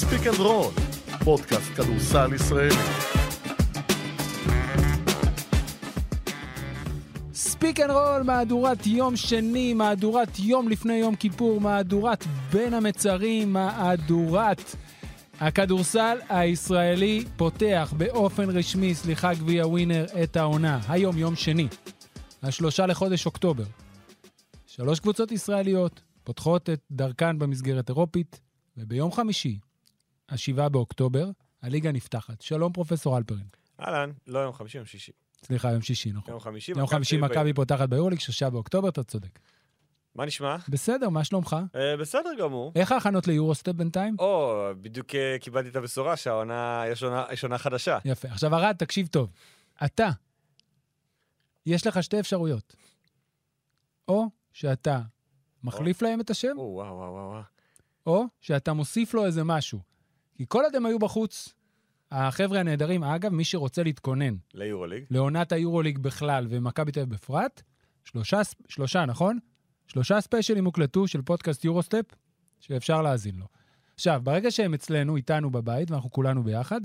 פיק אנד רול, פודקאסט כדורסל ישראלי. ספיק אנד רול, מהדורת יום שני, מהדורת יום לפני יום כיפור, מהדורת בין המצרים, מהדורת הכדורסל הישראלי פותח באופן רשמי, סליחה גביע ווינר, את העונה. היום יום שני, השלושה לחודש אוקטובר. שלוש קבוצות ישראליות פותחות את דרכן במסגרת אירופית, וביום חמישי, השבעה באוקטובר, הליגה נפתחת. שלום, פרופסור אלפרין. אהלן, לא יום חמישי, יום שישי. סליחה, יום שישי, נכון. יום חמישי, יום חמישי מכבי פותחת ביורליג, שלושה באוקטובר, אתה צודק. מה נשמע? בסדר, מה שלומך? אה, בסדר גמור. איך ההכנות ליורוסטפ בינתיים? או, בדיוק אה, קיבלתי את הבשורה שהעונה, יש עונה- חדשה. יפה. עכשיו, ארד, תקשיב טוב. אתה, יש לך שתי אפשרויות. או שאתה מחליף להם את השם. או שאתה מוסיף לו איזה משהו. כי כל עוד הם היו בחוץ, החבר'ה הנהדרים, אגב, מי שרוצה להתכונן ליורוליג. לעונת היורוליג בכלל ומכבי תל אביב בפרט, שלושה, שלושה, נכון? שלושה ספיישלים הוקלטו של פודקאסט יורוסטפ, שאפשר להאזין לו. עכשיו, ברגע שהם אצלנו, איתנו בבית, ואנחנו כולנו ביחד,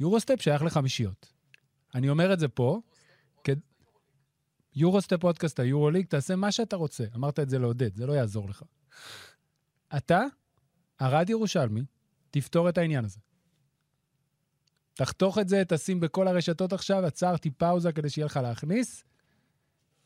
יורוסטפ שייך לחמישיות. אני אומר את זה פה, כ... יורוסטפ פודקאסט היורוליג, תעשה מה שאתה רוצה. אמרת את זה לעודד, זה לא יעזור לך. אתה, ארד ירושלמי, תפתור את העניין הזה. תחתוך את זה, תשים בכל הרשתות עכשיו, עצרתי פאוזה כדי שיהיה לך להכניס.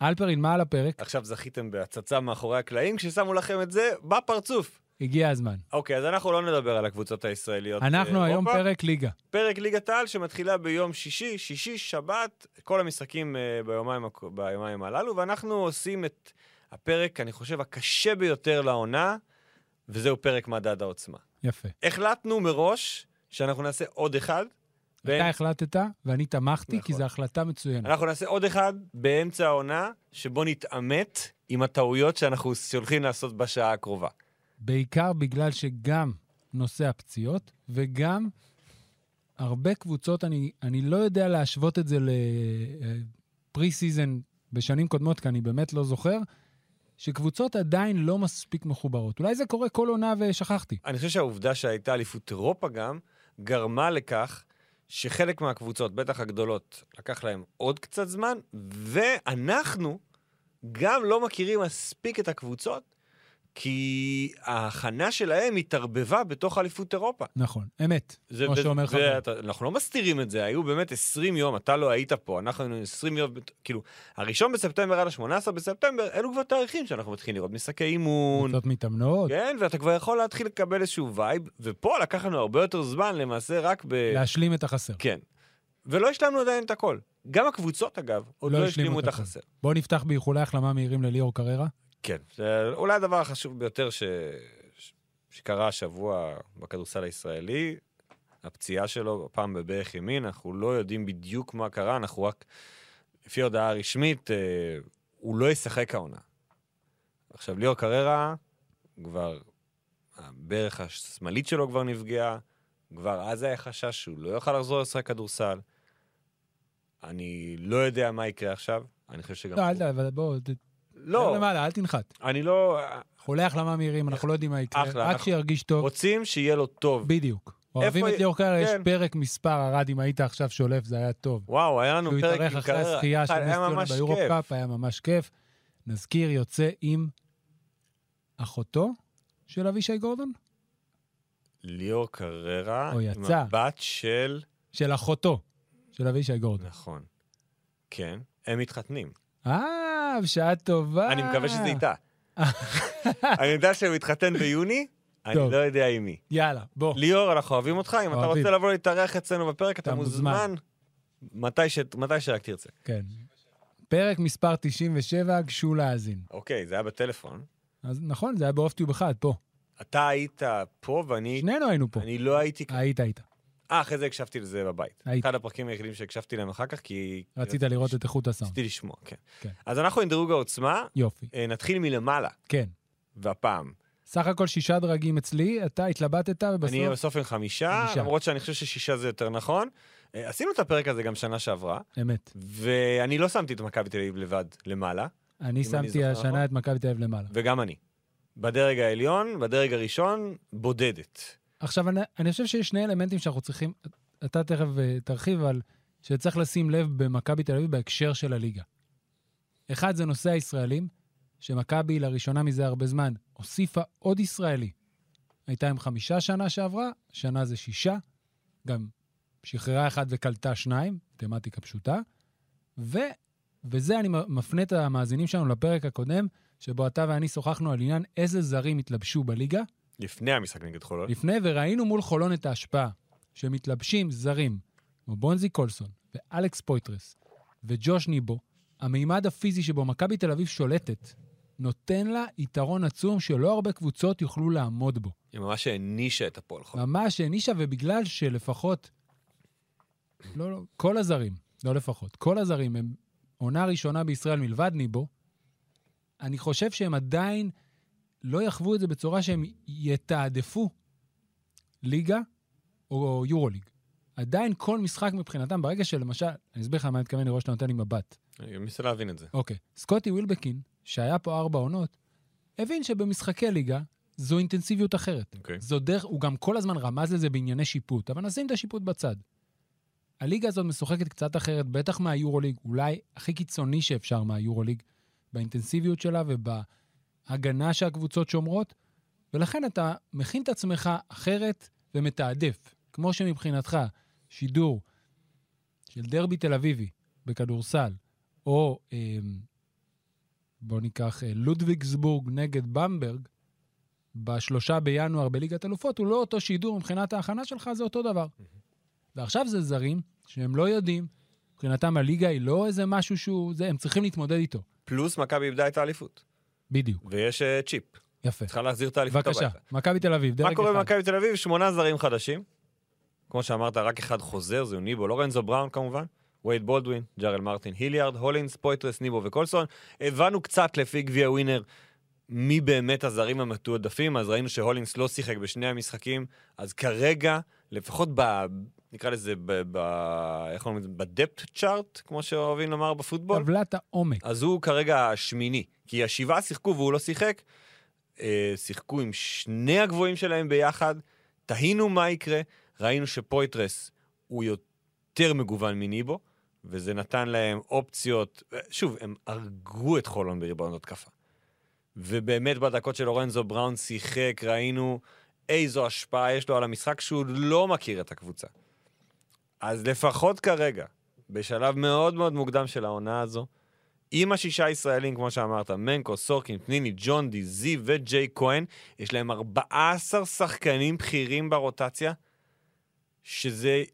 אלפרין, מה על הפרק? עכשיו זכיתם בהצצה מאחורי הקלעים כששמו לכם את זה בפרצוף. הגיע הזמן. אוקיי, אז אנחנו לא נדבר על הקבוצות הישראליות. אנחנו באירופה. היום פרק ליגה. פרק ליגת העל שמתחילה ביום שישי, שישי, שבת, כל המשחקים אה, ביומיים, ביומיים הללו, ואנחנו עושים את הפרק, אני חושב, הקשה ביותר לעונה, וזהו פרק מדד העוצמה. יפה. החלטנו מראש שאנחנו נעשה עוד אחד. אתה החלטת, ואני תמכתי, כי נכון. זו החלטה מצוינת. אנחנו נעשה עוד אחד באמצע העונה, שבו נתעמת עם הטעויות שאנחנו הולכים לעשות בשעה הקרובה. בעיקר בגלל שגם נושא הפציעות, וגם הרבה קבוצות, אני, אני לא יודע להשוות את זה ל pre season בשנים קודמות, כי אני באמת לא זוכר, שקבוצות עדיין לא מספיק מחוברות. אולי זה קורה כל עונה ושכחתי. אני חושב שהעובדה שהייתה אליפות אירופה גם, גרמה לכך שחלק מהקבוצות, בטח הגדולות, לקח להם עוד קצת זמן, ואנחנו גם לא מכירים מספיק את הקבוצות, כי ההכנה שלהם התערבבה בתוך אליפות אירופה. נכון, אמת, זה- כמו שאומר חבר. ואתה- אנחנו לא מסתירים את זה, היו באמת 20 יום, אתה לא היית פה, אנחנו היינו 20 יום, כאילו, הראשון בספטמבר עד ה-18 בספטמבר, אלו כבר תאריכים שאנחנו מתחילים לראות משחקי אימון, קבוצות מתאמנות, כן, ואתה כבר יכול להתחיל לקבל איזשהו vibe, ופה לקח לנו הרבה יותר זמן, למעשה רק ב... להשלים את החסר. כן. ולא השלמנו עדיין את הכל. גם הקבוצות, אגב, עוד לא השלימו את. החסר. בואו נפתח באיחולי החלמה מהירים לליאור קררה. כן, זה אולי הדבר החשוב ביותר ש... ש- שקרה השבוע בכדורסל הישראלי, הפציעה שלו, הפעם בברך ימין, אנחנו לא יודעים בדיוק מה קרה, אנחנו רק, לפי ההודעה הרשמית, אה, הוא לא ישחק העונה. עכשיו, ליאור קררה, כבר, הברך השמאלית שלו כבר נפגעה, כבר אז היה חשש שהוא לא יוכל לחזור לשחק כדורסל. אני לא יודע מה יקרה עכשיו, אני חושב שגם... לא, אל הוא- ת... אבל בוא, ת- לא, למעלה, אל תנחת. אני לא... חולי החלמה מהירים, אנחנו לא יודעים מה יקרה. אחלה, רק שירגיש טוב. רוצים שיהיה לו טוב. בדיוק. אוהבים את ליאור קררה, יש כן. פרק מספר, ארד, אם היית עכשיו שולף, זה היה טוב. וואו, היה לנו שהוא פרק התארח עם אחרי קריירה. הזכייה של נס ציונה ביורו-קאפ. היה ממש כיף. נזכיר, יוצא עם אחותו של אבישי גורדון? ליאור קררה, או עם. הבת של... של אחותו של אבישי גורדון. נכון. כן, הם מתחתנים. אה, בשעה טובה. אני מקווה שזה איתה. אני יודע שהוא התחתן ביוני, אני. לא יודע עם מי. יאללה, בוא. ליאור, אנחנו אוהבים אותך, אם אתה. רוצה לבוא להתארח אצלנו בפרק, אתה מוזמן. מתי שרק תרצה. כן. פרק מספר 97, גשו להאזין. אוקיי, זה היה בטלפון. אז נכון, זה היה באופטיוב אחד, פה. אתה היית פה ואני שנינו היינו פה. אני לא הייתי... היית, היית. אה, אחרי זה הקשבתי לזה בבית. היית. אחד הפרקים היחידים שהקשבתי להם אחר כך, כי... רצית לראות את איכות הסאונד. רציתי לשמוע, כן. כן. אז אנחנו עם דירוג העוצמה, יופי. אה, נתחיל מלמעלה, כן. והפעם. סך הכל שישה דרגים אצלי, אתה התלבטת אני ובסוף... בסוף עם חמישה, חמישה. למרות שאני חושב ששישה זה יותר נכון. אה, עשינו את הפרק הזה גם שנה שעברה, אמת. ואני לא שמתי את מכבי תל אביב לבד למעלה, אני אני שמתי נכון. השנה את מכבי תל אביב למעלה. וגם אני. בדרג העליון, בדרג הראשון, בודדת. עכשיו, אני, אני חושב שיש שני אלמנטים שאנחנו צריכים, אתה תכף אה, תרחיב על, שצריך לשים לב במכבי תל אביב בהקשר של הליגה. אחד זה נושא הישראלים, שמכבי לראשונה מזה הרבה זמן הוסיפה עוד ישראלי. הייתה עם חמישה שנה שעברה, שנה זה שישה, גם שחררה אחד וקלטה שניים, מתמטיקה פשוטה, ו, וזה אני מפנה את המאזינים שלנו לפרק הקודם, שבו אתה ואני שוחחנו על עניין איזה זרים התלבשו בליגה. לפני המשחק נגד חולון. לפני, וראינו מול חולון את ההשפעה, שמתלבשים זרים, כמו בונזי קולסון, ואלכס פויטרס, וג'וש ניבו, המימד הפיזי שבו מכבי תל אביב שולטת, נותן לה יתרון עצום שלא הרבה קבוצות יוכלו לעמוד בו. היא ממש הענישה את הפועל חולון. ממש הענישה, ובגלל שלפחות, לא, לא, כל הזרים, לא לפחות, כל הזרים הם עונה ראשונה בישראל מלבד ניבו, אני חושב שהם עדיין לא יחוו את זה בצורה שהם יתעדפו ליגה או יורוליג. עדיין כל משחק מבחינתם, ברגע שלמשל, אני אסביר לך מה אני מתכוון לראות שאתה נותן לי מבט. אני מנסה להבין את זה. אוקיי, סקוטי ווילבקין, שהיה פה ארבע עונות, הבין שבמשחקי ליגה זו אינטנסיביות אחרת. אוקיי. זו דרך, הוא גם כל הזמן רמז לזה בענייני שיפוט, אבל נשים את השיפוט בצד. הליגה הזאת משוחקת קצת אחרת, בטח מהיורוליג, אולי הכי קיצוני שאפשר מהיורוליג, באינטנסיביות שלה ובהגנה שהקבוצות שומרות, ולכן אתה מכין את עצמך אחרת ומתעדף. כמו שמבחינתך שידור של דרבי תל אביבי בכדורסל, או אה, בואו ניקח אה, לודוויגסבורג נגד במברג, בשלושה בינואר בליגת אלופות, הוא לא אותו שידור מבחינת ההכנה שלך, זה אותו דבר. ועכשיו זה זרים שהם לא יודעים, מבחינתם הליגה היא לא איזה משהו שהוא, זה, הם צריכים להתמודד איתו. פלוס מכבי איבדה את האליפות. בדיוק. ויש uh, chip. יפה. צריכה להחזיר את האליפות בבקשה, הביתה. מכבי תל אביב, דרג, מה קורה אחד. במכבי תל אביב? שמונה זרים חדשים. כמו שאמרת, רק אחד חוזר, זהו ניבו, לורנזו בראון כמובן. וייד בולדווין, ג'רל מרטין, היליארד, הולינס, פויטרס, ניבו וקולסון. הבנו קצת לפי גביע ווינר מי באמת הזרים המתועדפים, אז ראינו שהולינס לא שיחק בשני המשחקים, אז כרגע, לפחות ב... נקרא לזה, ב... ב איך אומרים את זה? בדפט צ'ארט, כמו שאוהבים לומר בפוטבול. טבלת העומק. אז הוא כרגע השמיני, כי השבעה שיחקו והוא לא שיחק. אה, שיחקו עם שני הגבוהים שלהם ביחד, תהינו מה יקרה, ראינו שפויטרס הוא יותר מגוון מניבו, וזה נתן להם אופציות, שוב, הם הרגו את חולון בריבונות התקפה. ובאמת בדקות של לורנזו בראון שיחק, ראינו איזו השפעה יש לו על המשחק שהוא לא מכיר את הקבוצה. אז לפחות כרגע, בשלב מאוד מאוד מוקדם של העונה הזו, עם השישה ישראלים, כמו שאמרת, מנקו, סורקין, פניני, ג'ון די, זיו וג'יי כהן, יש להם 14 שחקנים בכירים ברוטציה, שזה,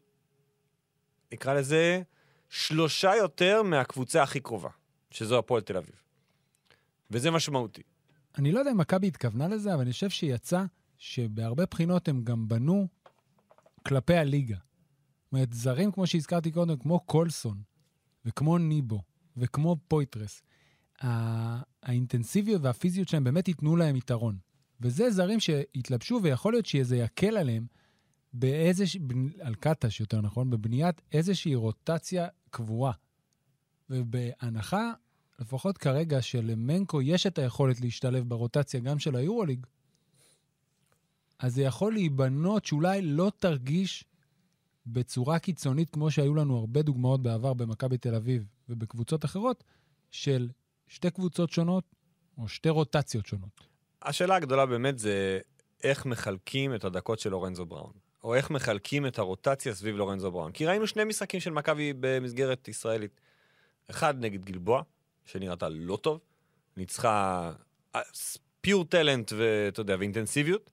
נקרא לזה, שלושה יותר מהקבוצה הכי קרובה, שזו הפועל תל אביב. וזה משמעותי. אני לא יודע אם מכבי התכוונה לזה, אבל אני חושב שיצא שבהרבה בחינות הם גם בנו כלפי הליגה. זאת אומרת, זרים, כמו שהזכרתי קודם, כמו קולסון, וכמו ניבו, וכמו פויטרס, הא- האינטנסיביות והפיזיות שלהם באמת ייתנו להם יתרון. וזה זרים שהתלבשו, ויכול להיות שזה יקל עליהם באיזוש... בנ- על קטש, יותר נכון, בבניית איזושהי רוטציה קבועה. ובהנחה, לפחות כרגע, שלמנקו יש את היכולת להשתלב ברוטציה גם של היורוליג, אז זה יכול להיבנות שאולי לא תרגיש בצורה קיצונית, כמו שהיו לנו הרבה דוגמאות בעבר במכבי תל אביב ובקבוצות אחרות, של שתי קבוצות שונות או שתי רוטציות שונות. השאלה הגדולה באמת זה איך מחלקים את הדקות של לורנזו בראון, או איך מחלקים את הרוטציה סביב לורנזו בראון. כי ראינו שני משחקים של מכבי במסגרת ישראלית. אחד נגד גלבוע, שנראתה לא טוב, ניצחה פיור טלנט ואתה יודע, ואינטנסיביות,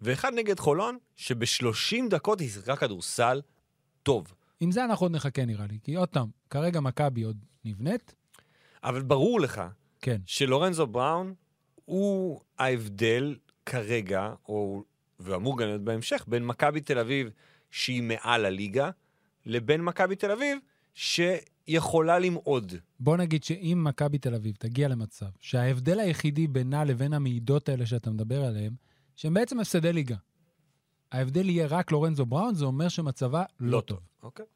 ואחד נגד חולון, שב-30 דקות היא שיחקה כדורסל טוב. עם זה אנחנו עוד נחכה נראה לי, כי עוד פעם, כרגע מכבי עוד נבנית, אבל ברור לך כן. שלורנזו בראון הוא ההבדל כרגע, או, ואמור גם להיות בהמשך, בין מכבי תל אביב, שהיא מעל הליגה, לבין מכבי תל אביב, שיכולה למעוד. בוא נגיד שאם מכבי תל אביב תגיע למצב שההבדל היחידי בינה לבין המעידות האלה שאתה מדבר עליהן, שהם בעצם הפסדי ליגה. ההבדל יהיה רק לורנזו בראון, זה אומר שמצבה לא טוב. אוקיי.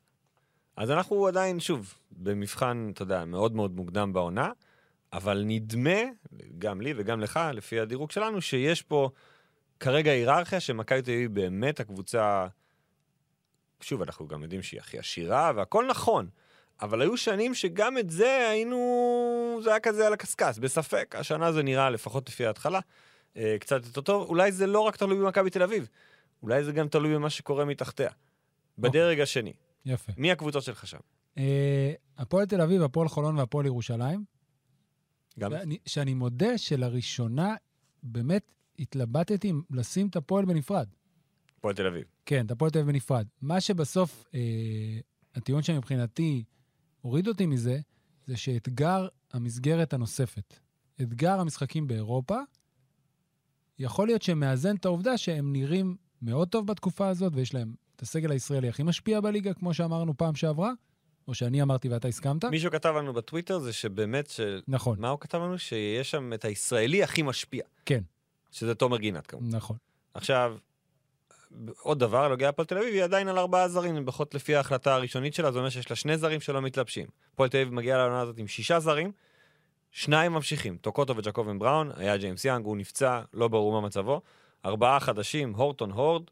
אז אנחנו עדיין, שוב, במבחן, אתה יודע, מאוד מאוד מוקדם בעונה, אבל נדמה, גם לי וגם לך, לפי הדירוג שלנו, שיש פה כרגע היררכיה שמכבי תל אביב באמת הקבוצה... שוב, אנחנו גם יודעים שהיא הכי עשירה, והכל נכון. אבל היו שנים שגם את זה היינו... זה היה כזה על הקשקש, בספק. השנה זה נראה, לפחות לפי ההתחלה, אה, קצת יותר טוב. אולי זה לא רק תלוי במכבי תל אביב, אולי זה גם תלוי במה שקורה מתחתיה. בדרג השני. יפה. מי הקבוצות שלך שם? אה, הפועל תל אביב, הפועל חולון והפועל ירושלים. גם? שאני, שאני מודה שלראשונה באמת התלבטתי לשים את הפועל בנפרד. הפועל תל אביב. כן, את הפועל תל אביב בנפרד. מה שבסוף, אה, הטיעון שמבחינתי הוריד אותי מזה, זה שאתגר המסגרת הנוספת, אתגר המשחקים באירופה, יכול להיות שמאזן את העובדה שהם נראים מאוד טוב בתקופה הזאת, ויש להם את הסגל הישראלי הכי משפיע בליגה, כמו שאמרנו פעם שעברה, או שאני אמרתי ואתה הסכמת. מישהו כתב לנו בטוויטר זה שבאמת, ש... נכון, מה הוא כתב לנו? שיש שם את הישראלי הכי משפיע. כן, שזה תומר גינת כמובן. נכון. עכשיו, עוד דבר, לגבי הפועל תל אביב, היא עדיין על ארבעה זרים, לפחות לפי ההחלטה הראשונית שלה, זה אומר שיש לה שני זרים שלא מתלבשים. הפועל תל אביב מגיעה לעונה הזאת עם שישה זרים, שניים ממשיכים, טוקוטו וג'קובן בראון, היה ג'יימס יאנג, הוא נפצע, לא ברור מה מצבו. ארבעה חדשים, הורטון הורד,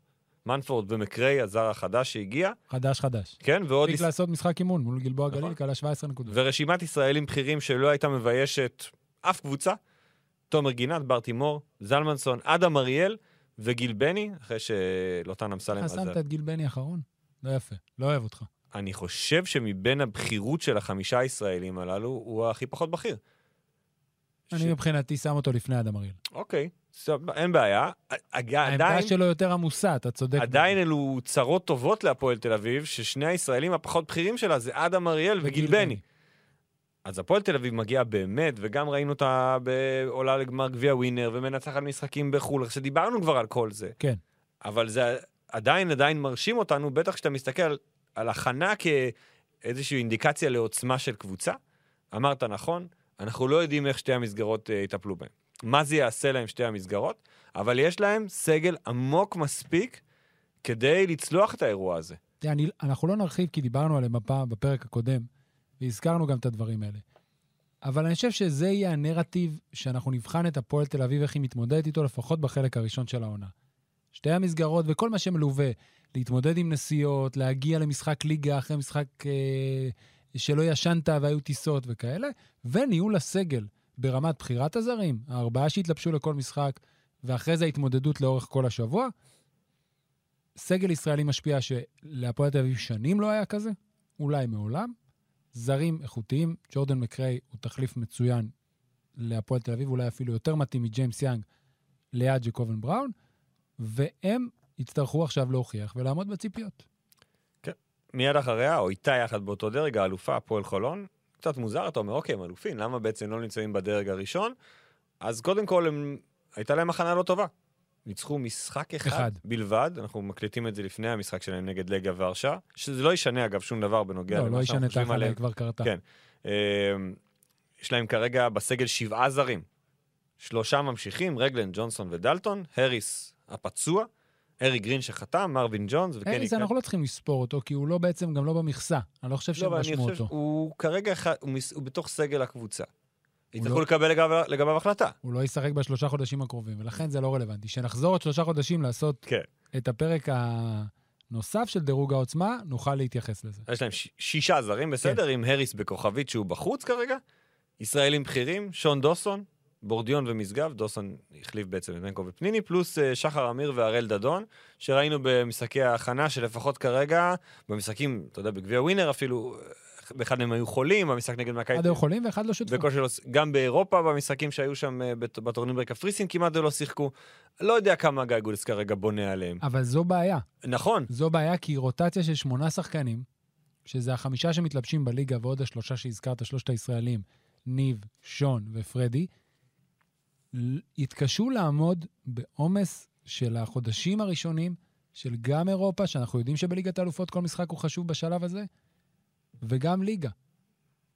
מנפורד ומקריי, הזר החדש שהגיע, חדש חדש. כן, ועוד... הספיק לעשות משחק אימון מול גלבוע נכון. גליל, כלה 17 נקודות. ורשימת ישראלים בכירים שלא הייתה מביישת אף קבוצה, תומר גינת, בר תימור, זלמנסון, אדם אריאל וגיל בני, אחרי שלוטן אמסלם איך שמת את גיל בני האחרון? לא יפה, לא אוהב אותך. אני חושב שמבין הבכירות של החמישה הישראלים הללו, הוא הכי פחות בכיר. אני מבחינתי שם אותו לפני אדם אריאל. אוקיי, אין בעיה. עדיין, העמדה שלו יותר עמוסה, אתה צודק. עדיין אלו צרות טובות להפועל תל אביב, ששני הישראלים הפחות בכירים שלה זה אדם אריאל וגיל בני. אז הפועל תל אביב מגיעה באמת, וגם ראינו אותה עולה לגמר גביע ווינר, ומנצחת משחקים בחו"ל, שדיברנו כבר על כל זה. כן. אבל זה עדיין עדיין מרשים אותנו, בטח כשאתה מסתכל על, על הכנה כאיזושהי אינדיקציה לעוצמה של קבוצה. אמרת נכון, אנחנו לא יודעים איך שתי המסגרות uh, יטפלו בהן. מה זה יעשה להם שתי המסגרות, אבל יש להם סגל עמוק מספיק כדי לצלוח את האירוע הזה. תראה, אנחנו לא נרחיב כי דיברנו עליהם בפעם, בפרק הקודם, והזכרנו גם את הדברים האלה. אבל אני חושב שזה יהיה הנרטיב שאנחנו נבחן את הפועל תל אביב, איך היא מתמודדת איתו, לפחות בחלק הראשון של העונה. שתי המסגרות וכל מה שמלווה, להתמודד עם נסיעות, להגיע למשחק ליגה אחרי משחק אה, שלא ישנת והיו טיסות וכאלה, וניהול הסגל ברמת בחירת הזרים, הארבעה שהתלבשו לכל משחק, ואחרי זה ההתמודדות לאורך כל השבוע. סגל ישראלי משפיע שלהפועל תל אביב שנים לא היה כזה, אולי מעולם. זרים איכותיים, ג'ורדן מקריי הוא תחליף מצוין להפועל תל אביב, אולי אפילו יותר מתאים מג'יימס יאנג ליד ג'קובן בראון, והם יצטרכו עכשיו להוכיח ולעמוד בציפיות. מיד אחריה, או איתה יחד באותו דרג, האלופה, הפועל חולון. קצת מוזר, אתה אומר, אוקיי, הם אלופים, למה בעצם לא נמצאים בדרג הראשון? אז קודם כל, הם... הייתה להם הכנה לא טובה. ניצחו משחק אחד, אחד. בלבד, אנחנו מקליטים את זה לפני המשחק שלהם נגד לגיה ורשה, שזה לא ישנה אגב שום דבר בנוגע לא, למה לא שאנחנו ישנה את חושבים ההכנה, עליהם. היא כבר קרתה. כן. אה, יש להם כרגע בסגל שבעה זרים. שלושה ממשיכים, רגלן, ג'ונסון ודלטון, הריס הפצוע, ארי גרין שחתם, מרווין ג'ונס וקני אריס, אנחנו לא צריכים לספור אותו, כי הוא לא בעצם גם לא במכסה. אני לא חושב לא, שהם רשמו אותו. שהוא כרגע, הוא הוא בתוך סגל הקבוצה. יצטרכו לא- לקבל לגביו- החלטה. הוא לא ישחק בשלושה חודשים הקרובים, ולכן זה לא רלוונטי. כשנחזור עוד שלושה חודשים לעשות כן. את הפרק הנוסף של דירוג העוצמה, נוכל להתייחס לזה. יש להם שישה זרים, בסדר, עם הריס בכוכבית שהוא בחוץ כרגע. ישראלים בכירים, שון דוסון, בורדיון ומשגב, דוסון החליף בעצם את מנקו ופניני, פלוס אה, שחר אמיר והראל דדון, שראינו במשחקי ההכנה שלפחות כרגע, במשחקים, אתה יודע, בגביע ווינר אפילו, אה, באחד מהם היו חולים, במשחק נגד מכבי אחד היו חולים ואחד לא שותפו. בקושי לא, גם באירופה, במשחקים שהיו שם אה, בטורניר בקפריסין, כמעט לא שיחקו. לא יודע כמה גיא גולס כרגע בונה עליהם. אבל זו בעיה. נכון, זו בעיה כי רוטציה של שמונה שחקנים, שזה החמישה שמתלבשים בליגה ועוד השלושה שהזכרת, שלושת הישראלים, ניב, שון ופרדי, יתקשו לעמוד בעומס של החודשים הראשונים של גם אירופה, שאנחנו יודעים שבליגת האלופות כל משחק הוא חשוב בשלב הזה, וגם ליגה.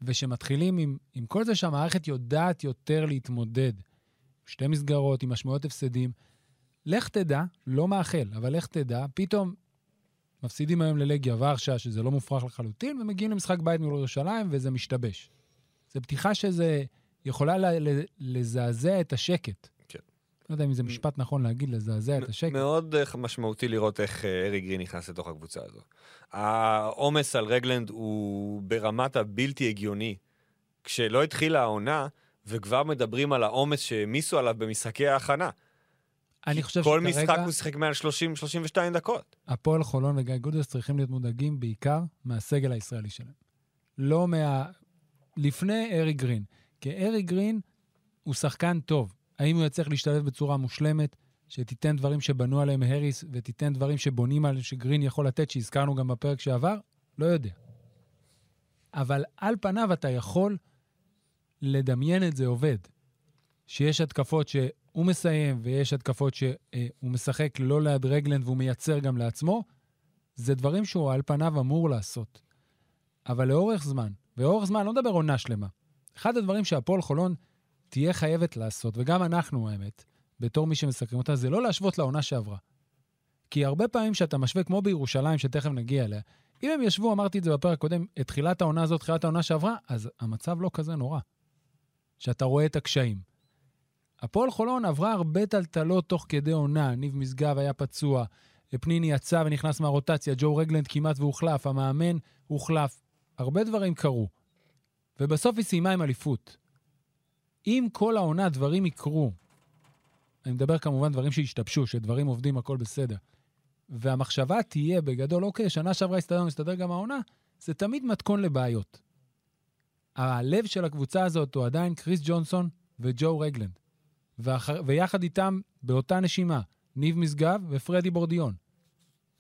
ושמתחילים עם, עם כל זה שהמערכת יודעת יותר להתמודד. שתי מסגרות עם משמעויות הפסדים. לך תדע, לא מאחל, אבל לך תדע, פתאום מפסידים היום ללגיה ורשה, שזה לא מופרך לחלוטין, ומגיעים למשחק בית מול ירושלים, וזה משתבש. זו פתיחה שזה יכולה לזעזע את השקט. כן. לא יודע אם זה משפט נכון להגיד, לזעזע את השקט. מאוד אה, משמעותי לראות איך אה, ארי גרין נכנס לתוך הקבוצה הזו. העומס על רגלנד הוא ברמת הבלתי הגיוני. כשלא התחילה העונה, וכבר מדברים על העומס שהעמיסו עליו במשחקי ההכנה. אני חושב כל שכרגע משחק הוא שיחק מעל 30-32 דקות. הפועל חולון וגיא גודס צריכים להיות מודאגים בעיקר מהסגל הישראלי שלהם. לא מה... לפני ארי גרין. כי ארי גרין הוא שחקן טוב. האם הוא יצליח להשתלב בצורה מושלמת, שתיתן דברים שבנו עליהם האריס, ותיתן דברים שבונים עליהם שגרין יכול לתת, שהזכרנו גם בפרק שעבר? לא יודע. אבל על פניו אתה יכול לדמיין את זה עובד. שיש התקפות שהוא מסיים, ויש התקפות שהוא משחק לא ליד רגלנד והוא מייצר גם לעצמו, זה דברים שהוא על פניו אמור לעשות. אבל לאורך זמן, ולאורך זמן, לא מדבר עונה שלמה, אחד הדברים שהפועל חולון תהיה חייבת לעשות, וגם אנחנו, האמת, בתור מי שמסקרים אותה, זה לא להשוות לעונה שעברה. כי הרבה פעמים שאתה משווה, כמו בירושלים, שתכף נגיע אליה, אם הם ישבו, אמרתי את זה בפרק הקודם, את תחילת העונה הזאת, תחילת העונה שעברה, אז המצב לא כזה נורא. שאתה רואה את הקשיים. הפועל חולון עברה הרבה טלטלות תוך כדי עונה, ניב משגב היה פצוע, פניני יצא ונכנס מהרוטציה, ג'ו רגלנד כמעט והוחלף, המאמן הוחלף. הרבה דברים קרו. ובסוף היא סיימה עם אליפות. אם כל העונה דברים יקרו, אני מדבר כמובן דברים שהשתבשו, שדברים עובדים, הכל בסדר, והמחשבה תהיה בגדול, אוקיי, שנה שעברה הסתדר, מסתדר גם העונה, זה תמיד מתכון לבעיות. הלב של הקבוצה הזאת הוא עדיין קריס ג'ונסון וג'ו רגלנד. ואח... ויחד איתם, באותה נשימה, ניב משגב ופרדי בורדיון.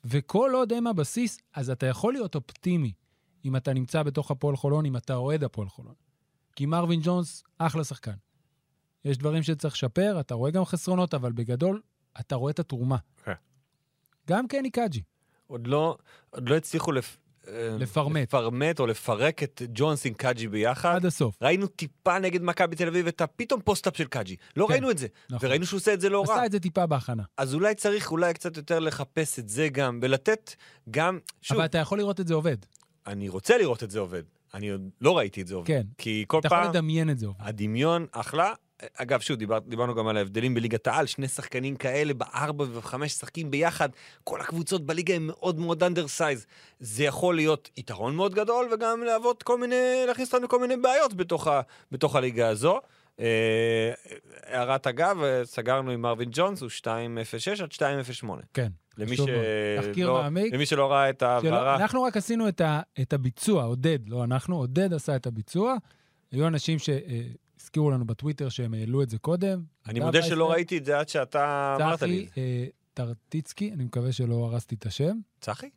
וכל עוד הם הבסיס, אז אתה יכול להיות אופטימי אם אתה נמצא בתוך הפועל חולון, אם אתה אוהד הפועל חולון. כי מרווין ג'ונס, אחלה שחקן. יש דברים שצריך לשפר, אתה רואה גם חסרונות, אבל בגדול, אתה רואה את התרומה. כן. גם קני קאג'י. עוד לא, עוד לא הצליחו לפ... אה, לפרמט. לפרמט או לפרק את ג'ונס עם קאג'י ביחד. עד הסוף. ראינו טיפה נגד מכבי תל אביב את הפתאום post-up של קאג'י. לא כן, ראינו את זה. נכון. וראינו שהוא עושה את זה לא רע. עשה את זה טיפה בהכנה. אז אולי צריך אולי קצת יותר לחפש את זה גם, ולתת גם, שוב, אבל אתה יכול לראות את זה עובד. אני רוצה לראות את זה עובד. אני עוד לא ראיתי את זה עובד. כן. כי כל אתה יכול פעם, לדמיין את זה עובד. הדמיון אחלה. אגב, שוב, דיבר, דיברנו גם על ההבדלים בליגת העל, שני שחקנים כאלה בארבע ובחמש שחקים ביחד, כל הקבוצות בליגה הן מאוד מאוד undersize. זה יכול להיות יתרון מאוד גדול, וגם להוות כל מיני, להכניס אותנו לכל מיני בעיות בתוך, ה, בתוך הליגה הזו. אה, הערת אגב, אה, סגרנו עם מרווין ג'ונס, הוא 2.06 עד 2.08. כן. למי, ש... לא, מעמיק. למי שלא ראה את שלא, ההעברה, אנחנו רק עשינו את, ה, את הביצוע, עודד, לא אנחנו, עודד עשה את הביצוע. היו אנשים שהזכירו לנו בטוויטר שהם העלו את זה קודם. אני מודה שלא וייסלר, ראיתי את זה עד שאתה אמרת לי. צחי אה, טרטיצקי, אני מקווה שלא הרסתי את השם. צחי?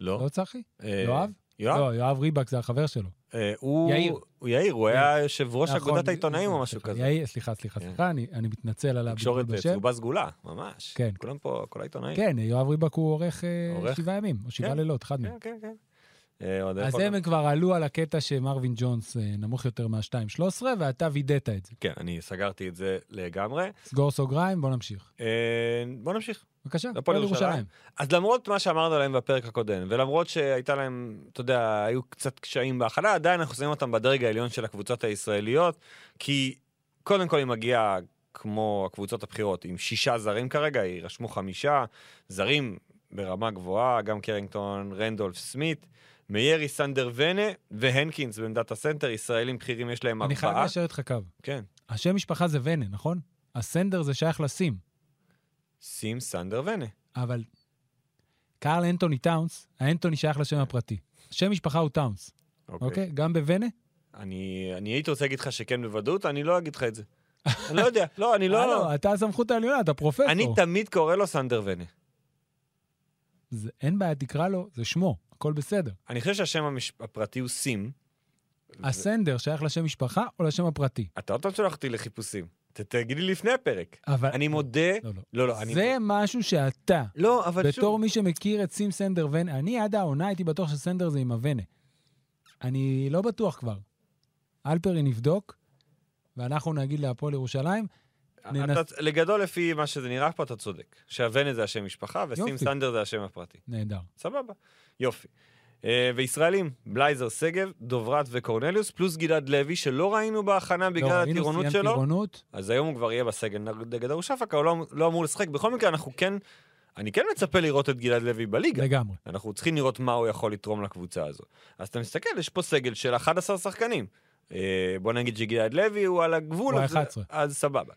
לא. לא צחי? אה, יואב? יואב? לא, יואב ריבק זה החבר שלו. אה, הוא... יאיר. הוא יאיר, הוא היה יושב ראש נכון, אגודת העיתונאים או משהו כזה. יאיר, סליחה, סליחה, כן. סליחה, אני אני מתנצל על הבלבול תקשורת בשם. צהובה סגולה, ממש. כן. כולם פה, כל העיתונאים. כן, יואב ריבק הוא עורך אה? שבעה ימים, או שבעה כן. לילות, אחד מהם. כן, כן, כן. אה, אז הם כבר עלו על הקטע שמרווין ג'ונס אה, נמוך יותר מה-2.13, ואתה וידאת את זה. כן, אני סגרתי את זה לגמרי. סגור סוגריים, בוא נמשיך. אה, בוא נמשיך. בבקשה, הפועל ירושלים. אז למרות מה שאמרנו עליהם בפרק הקודם, ולמרות שהייתה להם, אתה יודע, היו קצת קשיים בהכנה, עדיין אנחנו שמים אותם בדרג העליון של הקבוצות הישראליות, כי קודם כל היא מגיעה, כמו הקבוצות הבכירות, עם שישה זרים כרגע, יירשמו חמישה זרים ברמה גבוהה, גם קרינגטון, רנדולף, סמית, מיירי, סנדר ונה והנקינס בעמדת הסנטר, ישראלים בכירים יש להם אני חייב ארבעה. ליישר איתך קו. כן. השם משפחה זה ונה, נכון? הסנדר זה שייך לסים, סים, סנדר ונה. אבל קארל אנטוני טאונס, האנטוני שייך לשם הפרטי. שם משפחה הוא טאונס, אוקיי? גם בוונה? אני, אני הייתי רוצה להגיד לך שכן בוודאות, אני לא אגיד לך את זה. אני לא יודע, לא, אני לא... הלו, אתה הסמכות העליונה, אתה פרופסור. אני תמיד קורא לו סנדר ונה. זה- אין בעיה, תקרא לו, זה שמו, הכל בסדר. אני חושב שהשם המש... הפרטי הוא סים. הסנדר שייך לשם משפחה או לשם הפרטי? אתה עוד פעם שולח אותי לחיפושים. ת, תגיד לי לפני הפרק. אבל... אני מודה... לא, לא. לא, לא, אני... זה משהו שאתה, לא, אבל בתור שוב... מי שמכיר את סים סנדר ונה, אני עד העונה הייתי בטוח שסנדר זה עם הוונה. אני לא בטוח כבר. אלפרי נבדוק, ואנחנו נגיד להפועל ירושלים, ננס- אתה, לגדול לפי מה שזה נראה פה, אתה צודק. שהוונה זה השם משפחה, וסים יופי. סנדר זה השם הפרטי. נהדר. סבבה. יופי. אה, וישראלים, בלייזר שגב, דוברת וקורנליוס, פלוס גלעד לוי, שלא ראינו בהכנה בגלל לא, הטירונות שלו. טירונות, אז היום הוא כבר יהיה בסגל נגד ארושפקה, הוא לא, לא אמור לשחק. בכל מקרה, אנחנו כן, אני כן מצפה לראות את גלעד לוי בליגה. לגמרי. אנחנו צריכים לראות מה הוא יכול לתרום לקבוצה הזו. אז אתה מסתכל, יש פה סגל של 11 שחקנים. אה, בוא נגיד שגלעד לוי הוא על הגבול, הוא אז, ה-11. אז סבבה.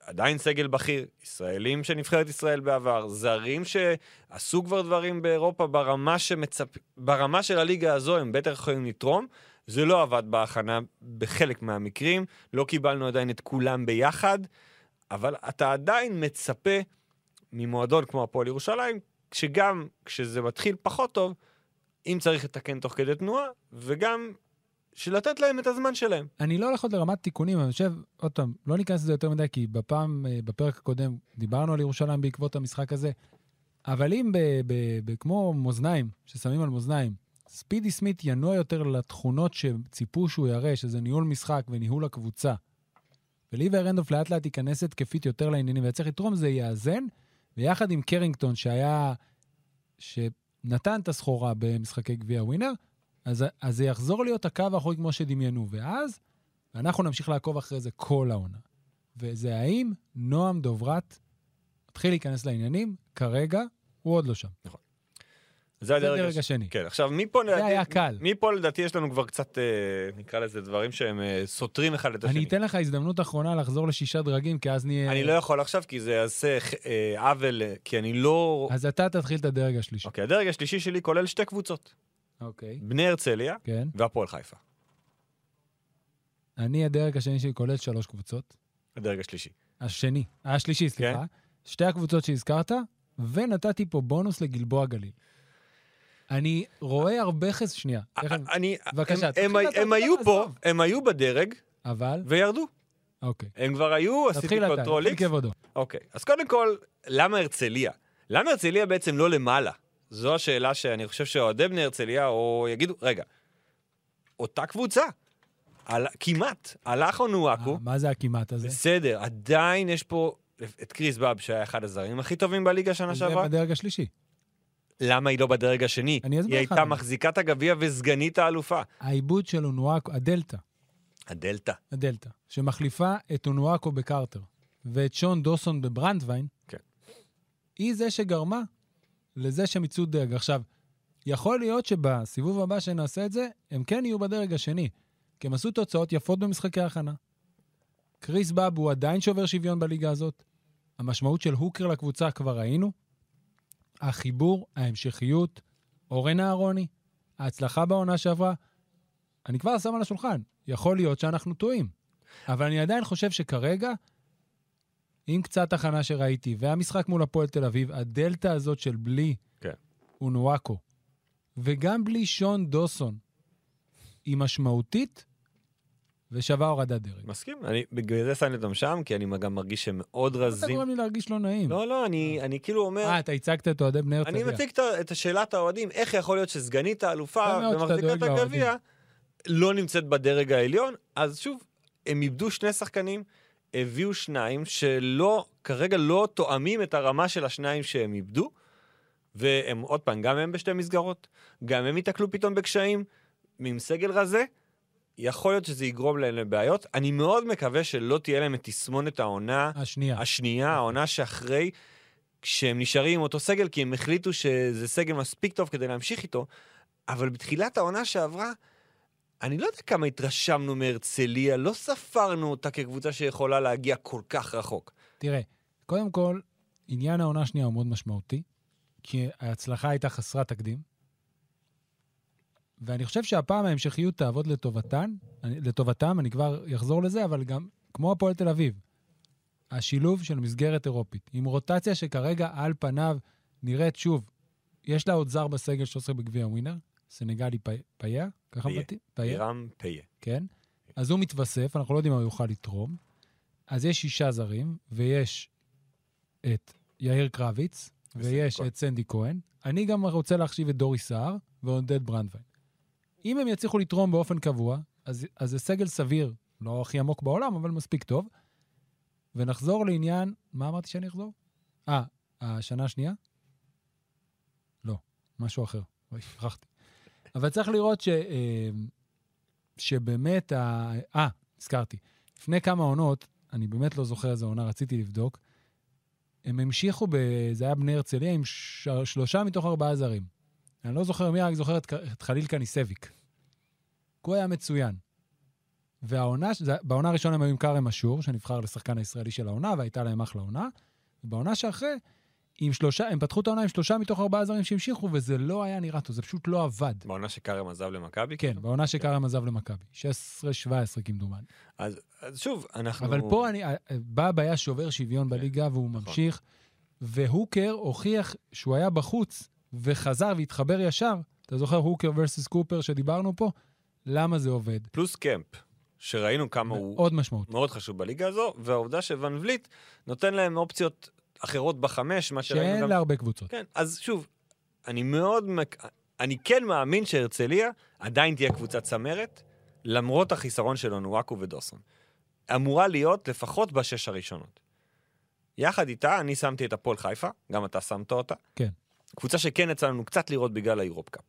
עדיין סגל בכיר, ישראלים של נבחרת ישראל בעבר, זרים שעשו כבר דברים באירופה ברמה, שמצפ... ברמה של הליגה הזו, הם בטח יכולים לתרום. זה לא עבד בהכנה בחלק מהמקרים, לא קיבלנו עדיין את כולם ביחד, אבל אתה עדיין מצפה ממועדון כמו הפועל ירושלים, שגם כשזה מתחיל פחות טוב, אם צריך לתקן תוך כדי תנועה, וגם שלתת להם את הזמן שלהם. אני לא הולך עוד לרמת תיקונים, אני חושב, עוד פעם, לא ניכנס לזה יותר מדי, כי בפעם, אה, בפרק הקודם, דיברנו על ירושלים בעקבות המשחק הזה, אבל אם ב, ב, ב, כמו מאזניים, ששמים על מאזניים, ספידי סמית ינוע יותר לתכונות שציפו שהוא יראה, שזה ניהול משחק וניהול הקבוצה, וליבר רנדולף לאט לאט ייכנס התקפית יותר לעניינים, וצריך לתרום, זה יאזן, ויחד עם קרינגטון, שהיה, שנתן את הסחורה במשחקי גביע ווינר, אז, אז זה יחזור להיות הקו האחורי כמו שדמיינו, ואז אנחנו נמשיך לעקוב אחרי זה כל העונה. וזה האם נועם דוברת מתחיל להיכנס לעניינים, כרגע הוא עוד לא שם. זה זה הדרג הש- השני. כן, עכשיו מפה זה לדעתי, היה קל. מפה לדעתי יש לנו כבר קצת, אה, נקרא לזה דברים שהם אה, סותרים אחד את השני. אני אתן לך הזדמנות אחרונה לחזור לשישה דרגים, כי אז נהיה... אני לא יכול עכשיו, כי זה יעשה אה, עוול, אה, כי אני לא... אז אתה תתחיל את הדרג השלישי. אוקיי, הדרג השלישי שלי כולל שתי קבוצות. אוקיי. בני הרצליה כן. והפועל חיפה. אני, הדרג השני שלי כולל שלוש קבוצות. הדרג השלישי. השני, השלישי, סליחה. כן. שתי הקבוצות שהזכרת, ונתתי פה בונוס לגלבוע גליל. אני רואה הרבה חס... שנייה. תכף- אני... בבקשה, הם- היו פה, לעזוב. הם היו בדרג אבל, וירדו. אוקיי. הם כבר היו, עשיתי תתחיל אתה, תתחיל. כבודו. אוקיי, אז קודם כל, למה הרצליה? למה הרצליה בעצם לא למעלה? זו השאלה שאני חושב שאוהדי בני הרצליה, או יגידו, רגע, אותה קבוצה, על, כמעט, הלך אונואקו, אה, מה זה הכמעט הזה? בסדר, עדיין יש פה את קריס באב, שהיה אחד הזרים הכי טובים בליגה שנה זה שעברה. בדרג השלישי. למה היא לא בדרג השני? אני אסביר היא לך הייתה למה. מחזיקת הגביע וסגנית האלופה. העיבוד של אונואקו, הדלתא, הדלתא. הדלתא, שמחליפה את אונואקו בקרטר ואת שון דוסון בברנדווין, כן. היא זה שגרמה לזה שהם יצאו דרג. עכשיו, יכול להיות שבסיבוב הבא שנעשה את זה, הם כן יהיו בדרג השני, כי הם עשו תוצאות יפות במשחקי ההכנה. קריס באב הוא עדיין שובר שוויון בליגה הזאת. המשמעות של הוקר לקבוצה כבר ראינו. החיבור, ההמשכיות, אורן אהרוני, ההצלחה בעונה שעברה, אני כבר שם על השולחן. יכול להיות שאנחנו טועים. אבל אני עדיין חושב שכרגע, עם קצת הכנה שראיתי, והמשחק מול הפועל תל אביב, הדלתא הזאת של בלי כן. אונואקו, וגם בלי שון דוסון, היא משמעותית ושווה הורדת דרג. מסכים, אני בגלל זה שמתי אותם שם, כי אני גם מרגיש שהם מאוד אתה רזים. גורם לי להרגיש לא נעים. לא, לא, אני אני כאילו אומר... אה, אתה הצגת את אוהדי בני אני הרצליה. מציג את השאלת האוהדים, איך יכול להיות שסגנית האלופה ומחזיקת הגביע לא נמצאת בדרג העליון? אז שוב, הם איבדו שני שחקנים, הביאו שניים שלא, כרגע לא תואמים את הרמה של השניים שהם איבדו, והם, עוד פעם, גם הם בשתי מסגרות, גם הם ייתקלו פתאום בקשיים, עם סגל רזה, יכול להיות שזה יגרום להם לבעיות. אני מאוד מקווה שלא תהיה להם את תסמונת העונה השנייה. השנייה, העונה שאחרי, כשהם נשארים עם אותו סגל, כי הם החליטו שזה סגל מספיק טוב כדי להמשיך איתו, אבל בתחילת העונה שעברה, אני לא יודע כמה התרשמנו מהרצליה, לא ספרנו אותה כקבוצה שיכולה להגיע כל כך רחוק. תראה, קודם כל, עניין העונה השנייה הוא מאוד משמעותי, כי ההצלחה הייתה חסרת תקדים, ואני חושב שהפעם ההמשכיות תעבוד לטובתן, לטובתם, אני כבר אחזור לזה, אבל גם כמו הפועל תל אביב, השילוב של מסגרת אירופית, עם רוטציה שכרגע על פניו נראית, שוב, יש לה עוד זר בסגל שעושה בגביע ווינר, סנגלי פ- פיה, ככה פיה. מבטאים? פיה. ירם פיה. כן? אז הוא מתווסף, אנחנו לא יודעים מה הוא יוכל לתרום. אז יש שישה זרים, ויש את יאיר קרביץ, ויש כהן. את סנדי כהן. אני גם רוצה להחשיב את דורי סער ועודד ברנדווין. אם הם יצליחו לתרום באופן קבוע, אז, אז זה סגל סביר, לא הכי עמוק בעולם, אבל מספיק טוב. ונחזור לעניין, מה אמרתי שאני אחזור? אה, השנה השנייה? לא, משהו אחר. אוי, שכחתי. אבל צריך לראות ש... אה, שבאמת. אה, הזכרתי. לפני כמה עונות, אני באמת לא זוכר איזה עונה, רציתי לבדוק, הם המשיכו, ב... זה היה בני הרצליה, עם ש... שלושה מתוך ארבעה זרים. אני לא זוכר מי, רק זוכר את, את חליל קניסביק. הוא היה מצוין. והעונה, בעונה הראשונה הם היו עם כרם אשור, שנבחר לשחקן הישראלי של העונה, והייתה להם אחלה עונה. ובעונה שאחרי, עם שלושה, הם פתחו את העונה עם שלושה מתוך ארבעה זרים שהמשיכו, וזה לא היה נראה טוב, זה פשוט לא עבד. בעונה שכרם עזב למכבי? כן, בעונה שכרם עזב למכבי. 16-17 כמדומני. אז, אז שוב, אנחנו... אבל פה אני, בא הבעיה שובר שוויון כן, בליגה, והוא נכון. ממשיך, והוקר הוכיח שהוא היה בחוץ, וחזר והתחבר ישר. אתה זוכר הוקר versus קופר שדיברנו פה? למה זה עובד? פלוס קמפ, שראינו כמה הוא מאוד משמעותי. מאוד חשוב בליגה הזו, והעובדה שוון וליט נותן להם אופציות אחרות בחמש, מה שראינו שאין גם... להרבה קבוצות. כן, אז שוב, אני מאוד... מק- אני כן מאמין שהרצליה עדיין תהיה קבוצת צמרת, למרות החיסרון של אונואקו ודוסון. אמורה להיות לפחות בשש הראשונות. יחד איתה, אני שמתי את הפועל חיפה, גם אתה שמת אותה. כן. קבוצה שכן יצא לנו קצת לראות בגלל היורופ קאפ.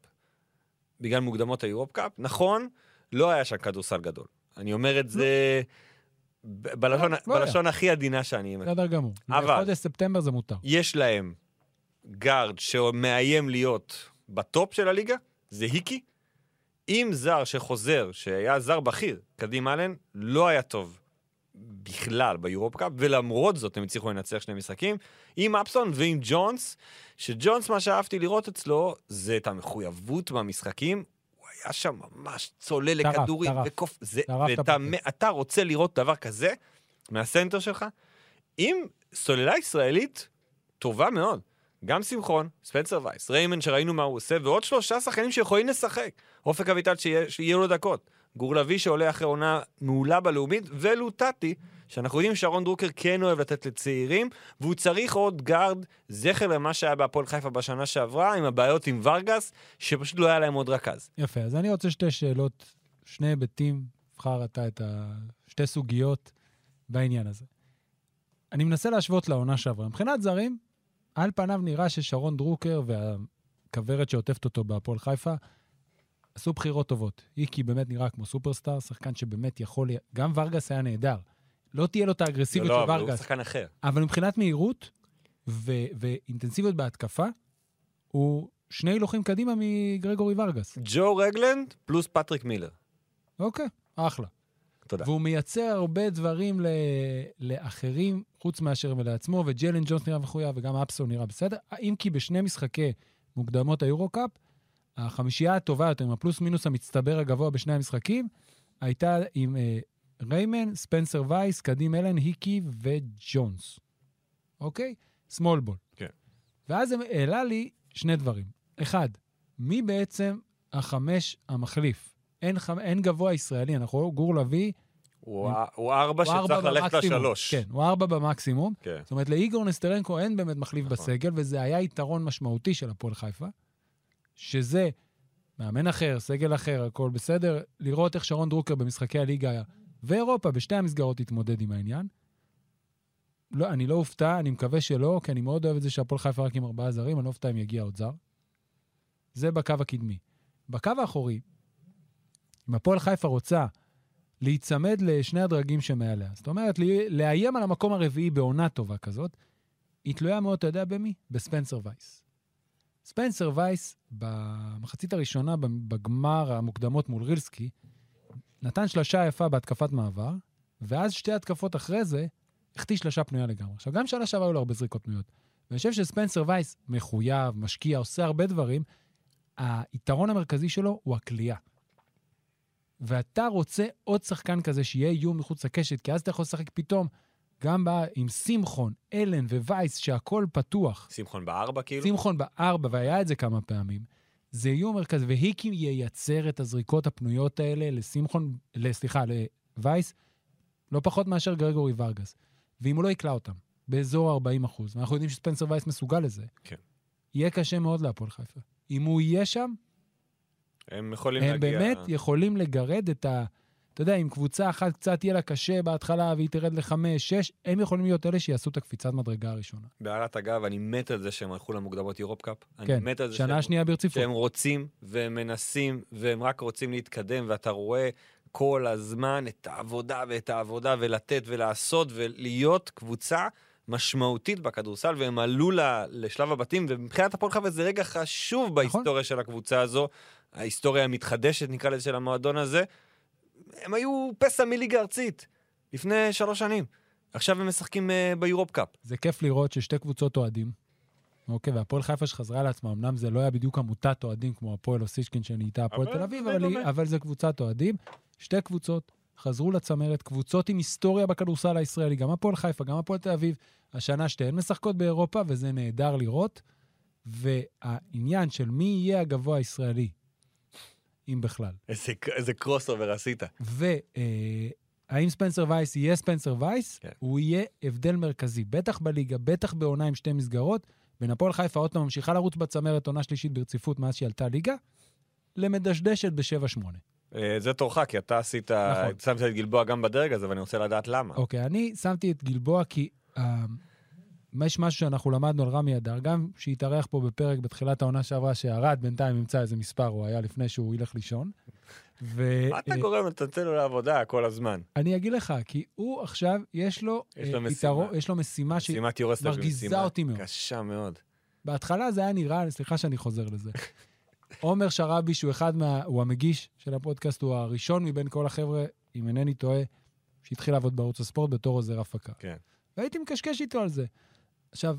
בגלל מוקדמות היורופ קאפ. נכון, לא היה שם כדורסל גדול. אני אומר את זה בלשון, לא. בלשון הכי עדינה שאני... בסדר גמור. אבל- בחודש ספטמבר זה מותר. יש להם גארד שמאיים להיות בטופ של הליגה, זה היקי. אם זר שחוזר, שהיה זר בכיר, קדים אלן, לא היה טוב בכלל ביורופ קאפ, ולמרות זאת הם הצליחו לנצח שני משחקים, עם אפסון ועם ג'ונס, שג'ונס, מה שאהבתי לראות אצלו, זה את המחויבות במשחקים. היה שם ממש צולל טרף, לכדורים, טרף. זה, טרף את ואתה. אתה רוצה לראות דבר כזה מהסנטר שלך? עם סוללה ישראלית טובה מאוד. גם שמחון, ספנסר וייס, ריימן שראינו מה הוא עושה, ועוד שלושה שחקנים שיכולים לשחק. אופק אביטל שיהיה, שיהיה לו דקות. גור לביא שעולה אחרי עונה מעולה בלאומית, ולוטטי, שאנחנו יודעים ששרון דרוקר כן אוהב לתת לצעירים, והוא צריך עוד גארד, זכר למה שהיה בהפועל חיפה בשנה שעברה, עם הבעיות עם ורגס, שפשוט לא היה להם עוד רכז. יפה, אז אני רוצה שתי שאלות, שני היבטים, בחר אתה את ה... שתי סוגיות בעניין הזה. אני מנסה להשוות לעונה שעברה. מבחינת זרים, על פניו נראה ששרון דרוקר והכוורת שעוטפת אותו בהפועל חיפה עשו בחירות טובות. איקי באמת נראה כמו סופרסטאר, שחקן שבאמת יכול... גם ורגס היה נהדר. לא תהיה לו את האגרסיביות לא, של אבל הוא ורגס, שחקן אחר. אבל מבחינת מהירות ו- ואינטנסיביות בהתקפה, הוא שני הילוכים קדימה מגרגורי ורגס. ג'ו רגלנד פלוס פטריק מילר. אוקיי, אחלה. תודה. והוא מייצר הרבה דברים ל... לאחרים, חוץ מאשר לעצמו, וג'לן ג'ונס נראה מחויב, וגם אפסון נראה בסדר. אם כי בשני משחקי מוקדמות היורו-קאפ, החמישייה הטובה יותר, עם הפלוס מינוס המצטבר הגבוה בשני המשחקים, הייתה עם אה, ריימן, ספנסר וייס, קדים אלן, היקי וג'ונס. אוקיי? סמול בול. כן. ואז זה העלה לי שני דברים. אחד, מי בעצם החמש המחליף? אין, חמ... אין גבוה ישראלי, אנחנו גור לביא, הוא ה- הוא ארבע שצריך ללכת. לשלוש. כן, הוא ארבע במקסימום. כן. זאת אומרת, לאיגור נסטרנקו אין באמת מחליף נכון. בסגל, וזה היה יתרון משמעותי של הפועל חיפה, שזה מאמן אחר, סגל אחר, הכל בסדר, לראות איך שרון דרוקר במשחקי הליגה ואירופה, בשתי המסגרות התמודד עם העניין. לא, אני לא אופתע, אני מקווה שלא, כי אני מאוד אוהב את זה שהפועל חיפה רק עם ארבעה זרים, אני לא אופתע אם יגיע עוד זר. זה בקו הקדמי. בקו האחורי, אם הפועל חיפה רוצה להיצמד לשני הדרגים שמעליה, זאת אומרת, לאיים על המקום הרביעי בעונה טובה כזאת, היא תלויה מאוד, אתה יודע במי? בספנסר וייס. ספנסר וייס, במחצית הראשונה, בגמר המוקדמות מול רילסקי, נתן שלושה יפה בהתקפת מעבר, ואז שתי התקפות אחרי זה, החטיא שלושה פנויה לגמרי. עכשיו, גם שנה שעברה היו לו הרבה זריקות פנויות. ואני חושב שספנסר וייס מחויב, משקיע, עושה הרבה דברים. היתרון המרכזי שלו הוא הכלייה. ואתה רוצה עוד שחקן כזה שיהיה איום מחוץ לקשת, כי אז אתה יכול לשחק פתאום גם בא עם שמחון, אלן ווייס, שהכל פתוח. שמחון בארבע כאילו? שמחון בארבע, והיה את זה כמה פעמים. זה איום מרכזי, והיקי ייצר את הזריקות הפנויות האלה לשמחון, סליחה, לווייס, לא פחות מאשר גרגורי ורגס. ואם הוא לא יקלע אותם, באזור ה-40 אחוז, ואנחנו יודעים שספנסר וייס מסוגל לזה, כן. יהיה קשה מאוד להפועל חיפה. אם הוא יהיה שם, הם יכולים הם להגיע... באמת יכולים לגרד את ה... אתה יודע, אם קבוצה אחת קצת יהיה לה קשה בהתחלה והיא תרד לחמש, שש, הם יכולים להיות אלה שיעשו את הקפיצת מדרגה הראשונה. בהערת אגב, אני מת על זה שהם הלכו למוקדמות יורופ קאפ. אני כן, מת על זה שנה שהם- שנייה ברציפות. שהם רוצים והם מנסים והם רק רוצים להתקדם, ואתה רואה כל הזמן את העבודה ואת העבודה ולתת ולעשות ולהיות קבוצה משמעותית בכדורסל, והם עלו לשלב הבתים, ומבחינת הפועל חיפה זה רגע חשוב נכון. בהיסטוריה של הקבוצה הזו, ההיסטוריה המתחדשת נקרא לזה של המועדון הזה. הם היו פסע מליגה ארצית לפני שלוש שנים. עכשיו הם משחקים uh, ביורופ קאפ. זה כיף לראות ששתי קבוצות אוהדים, אוקיי, והפועל חיפה שחזרה לעצמה, אמנם זה לא היה בדיוק עמותת אוהדים כמו הפועל אוסישקין שנהייתה הפועל תל אביב, אבל. אבל זה קבוצת אוהדים. שתי קבוצות חזרו לצמרת, קבוצות עם היסטוריה בכדורסל הישראלי, גם הפועל חיפה, גם הפועל תל אביב. השנה שתיהן משחקות באירופה, וזה נהדר לראות. והעניין של מי יהיה הגבוה הישראלי, אם בכלל, איזה, איזה crossover עשית. והאם ספנסר וייס יהיה ספנסר וייס, כן. הוא יהיה הבדל מרכזי, בטח בליגה, בטח בעונה עם שתי מסגרות. בין הפועל חיפה עוד פעם ממשיכה לרוץ בצמרת עונה שלישית ברציפות מאז שהיא עלתה ליגה, למדשדשת ב-7-8. אה, זה תורך, כי אתה עשית, נכון. שמת את גלבוע גם בדרג הזה, ואני רוצה לדעת למה. אוקיי, אני שמתי את גלבוע כי אה, יש משהו שאנחנו למדנו על רמי אדר, גם שהתארח פה בפרק בתחילת העונה שעברה, שירד, בינתיים ימצא איזה מספר, הוא היה לפני שהוא ילך לישון. ו- מה אתה אה, גורם לו לעבודה כל הזמן? אני אגיד לך, כי הוא עכשיו, יש לו, יש אה, לו משימה. יש לו משימה שהיא משימת יורסטר היא מרגיזה משימה אותי מאוד. קשה מאוד. בהתחלה זה היה נראה, סליחה שאני חוזר לזה. עומר שראבי, שהוא אחד מה... הוא המגיש של הפודקאסט, הוא הראשון מבין כל החבר'ה, אם אינני טועה, שהתחיל לעבוד בערוץ הספורט בתור עוזר הפקה. כן. והייתי מקשקש איתו על זה. עכשיו,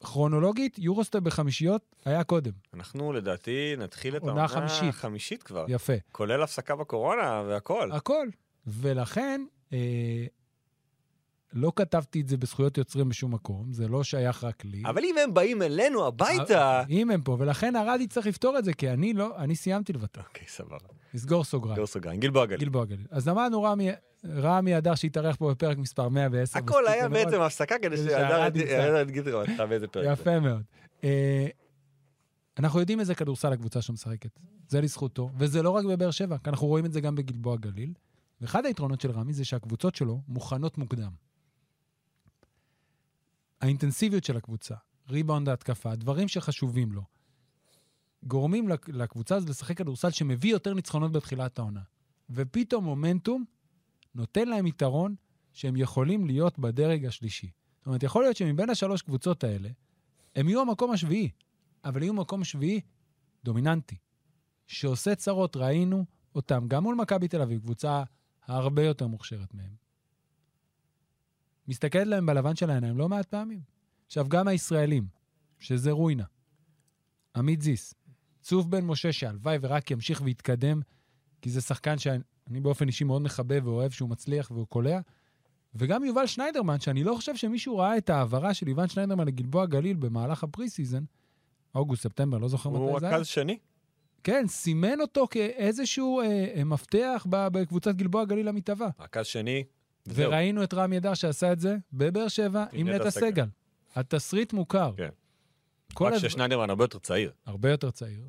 כרונולוגית, יורוסטר בחמישיות היה קודם. אנחנו לדעתי נתחיל את עונה העונה חמישית. החמישית כבר. יפה. כולל הפסקה בקורונה והכל. הכל. ולכן, אה, לא כתבתי את זה בזכויות יוצרים בשום מקום, זה לא שייך רק לי. אבל אם הם באים אלינו הביתה... אם הם פה, ולכן הרדי צריך לפתור את זה, כי אני לא, אני סיימתי לוותר. אוקיי, סבבה. לסגור סוגריים. גור סוגריים. גלבוע גליל. גלבוע גליל. אז אמרנו רמי, רמי אדר שהתארח פה בפרק מספר 110. הכל היה. בעצם הפסקה כדי שהדר. יגיד לך באיזה פרק. יפה מאוד. אה, אנחנו יודעים איזה כדורסל הקבוצה שמשחקת. זה לזכותו, וזה לא רק בבאר שבע, כי אנחנו רואים את זה גם בגלבוע גליל. ואחד היתרונות של רמי זה שהקבוצות שלו מוכנות מוקדם. האינטנסיביות של הקבוצה, ריבאונד ההתקפה, דברים שחשובים לו, גורמים לק- לקבוצה הזאת לשחק כדורסל שמביא יותר ניצחונות בתחילת העונה. ופתאום מומנטום נותן להם יתרון שהם יכולים להיות בדרג השלישי. זאת אומרת, יכול להיות שמבין השלוש קבוצות האלה, הם יהיו המקום השביעי, אבל יהיו מקום שביעי דומיננטי, שעושה צרות, ראינו אותם גם מול מכבי תל אביב, קבוצה הרבה יותר מוכשרת מהם. מסתכלת להם בלבן של העיניים לא מעט פעמים. עכשיו, גם הישראלים, שזה רוינה, עמית זיס, צוף בן משה, שהלוואי ורק ימשיך ויתקדם, כי זה שחקן שאני באופן אישי מאוד מחבב ואוהב שהוא מצליח והוא קולע, וגם יובל שניידרמן, שאני לא חושב שמישהו ראה את ההעברה של יובל שניידרמן לגלבוע גליל במהלך ה pre-season, אוגוסט, ספטמבר, לא זוכר הוא מתי זה היה. רכז שני. כן, סימן אותו כאיזשהו אה, אה, מפתח בקבוצת גלבוע גליל המתהווה. רכז שני. וזהו. וראינו את רמי אדר שעשה את זה בבאר שבע עם נטע סגל. התסריט מוכר. כן. רק הדבר- ששניידרמן הרבה יותר צעיר. הרבה יותר צעיר.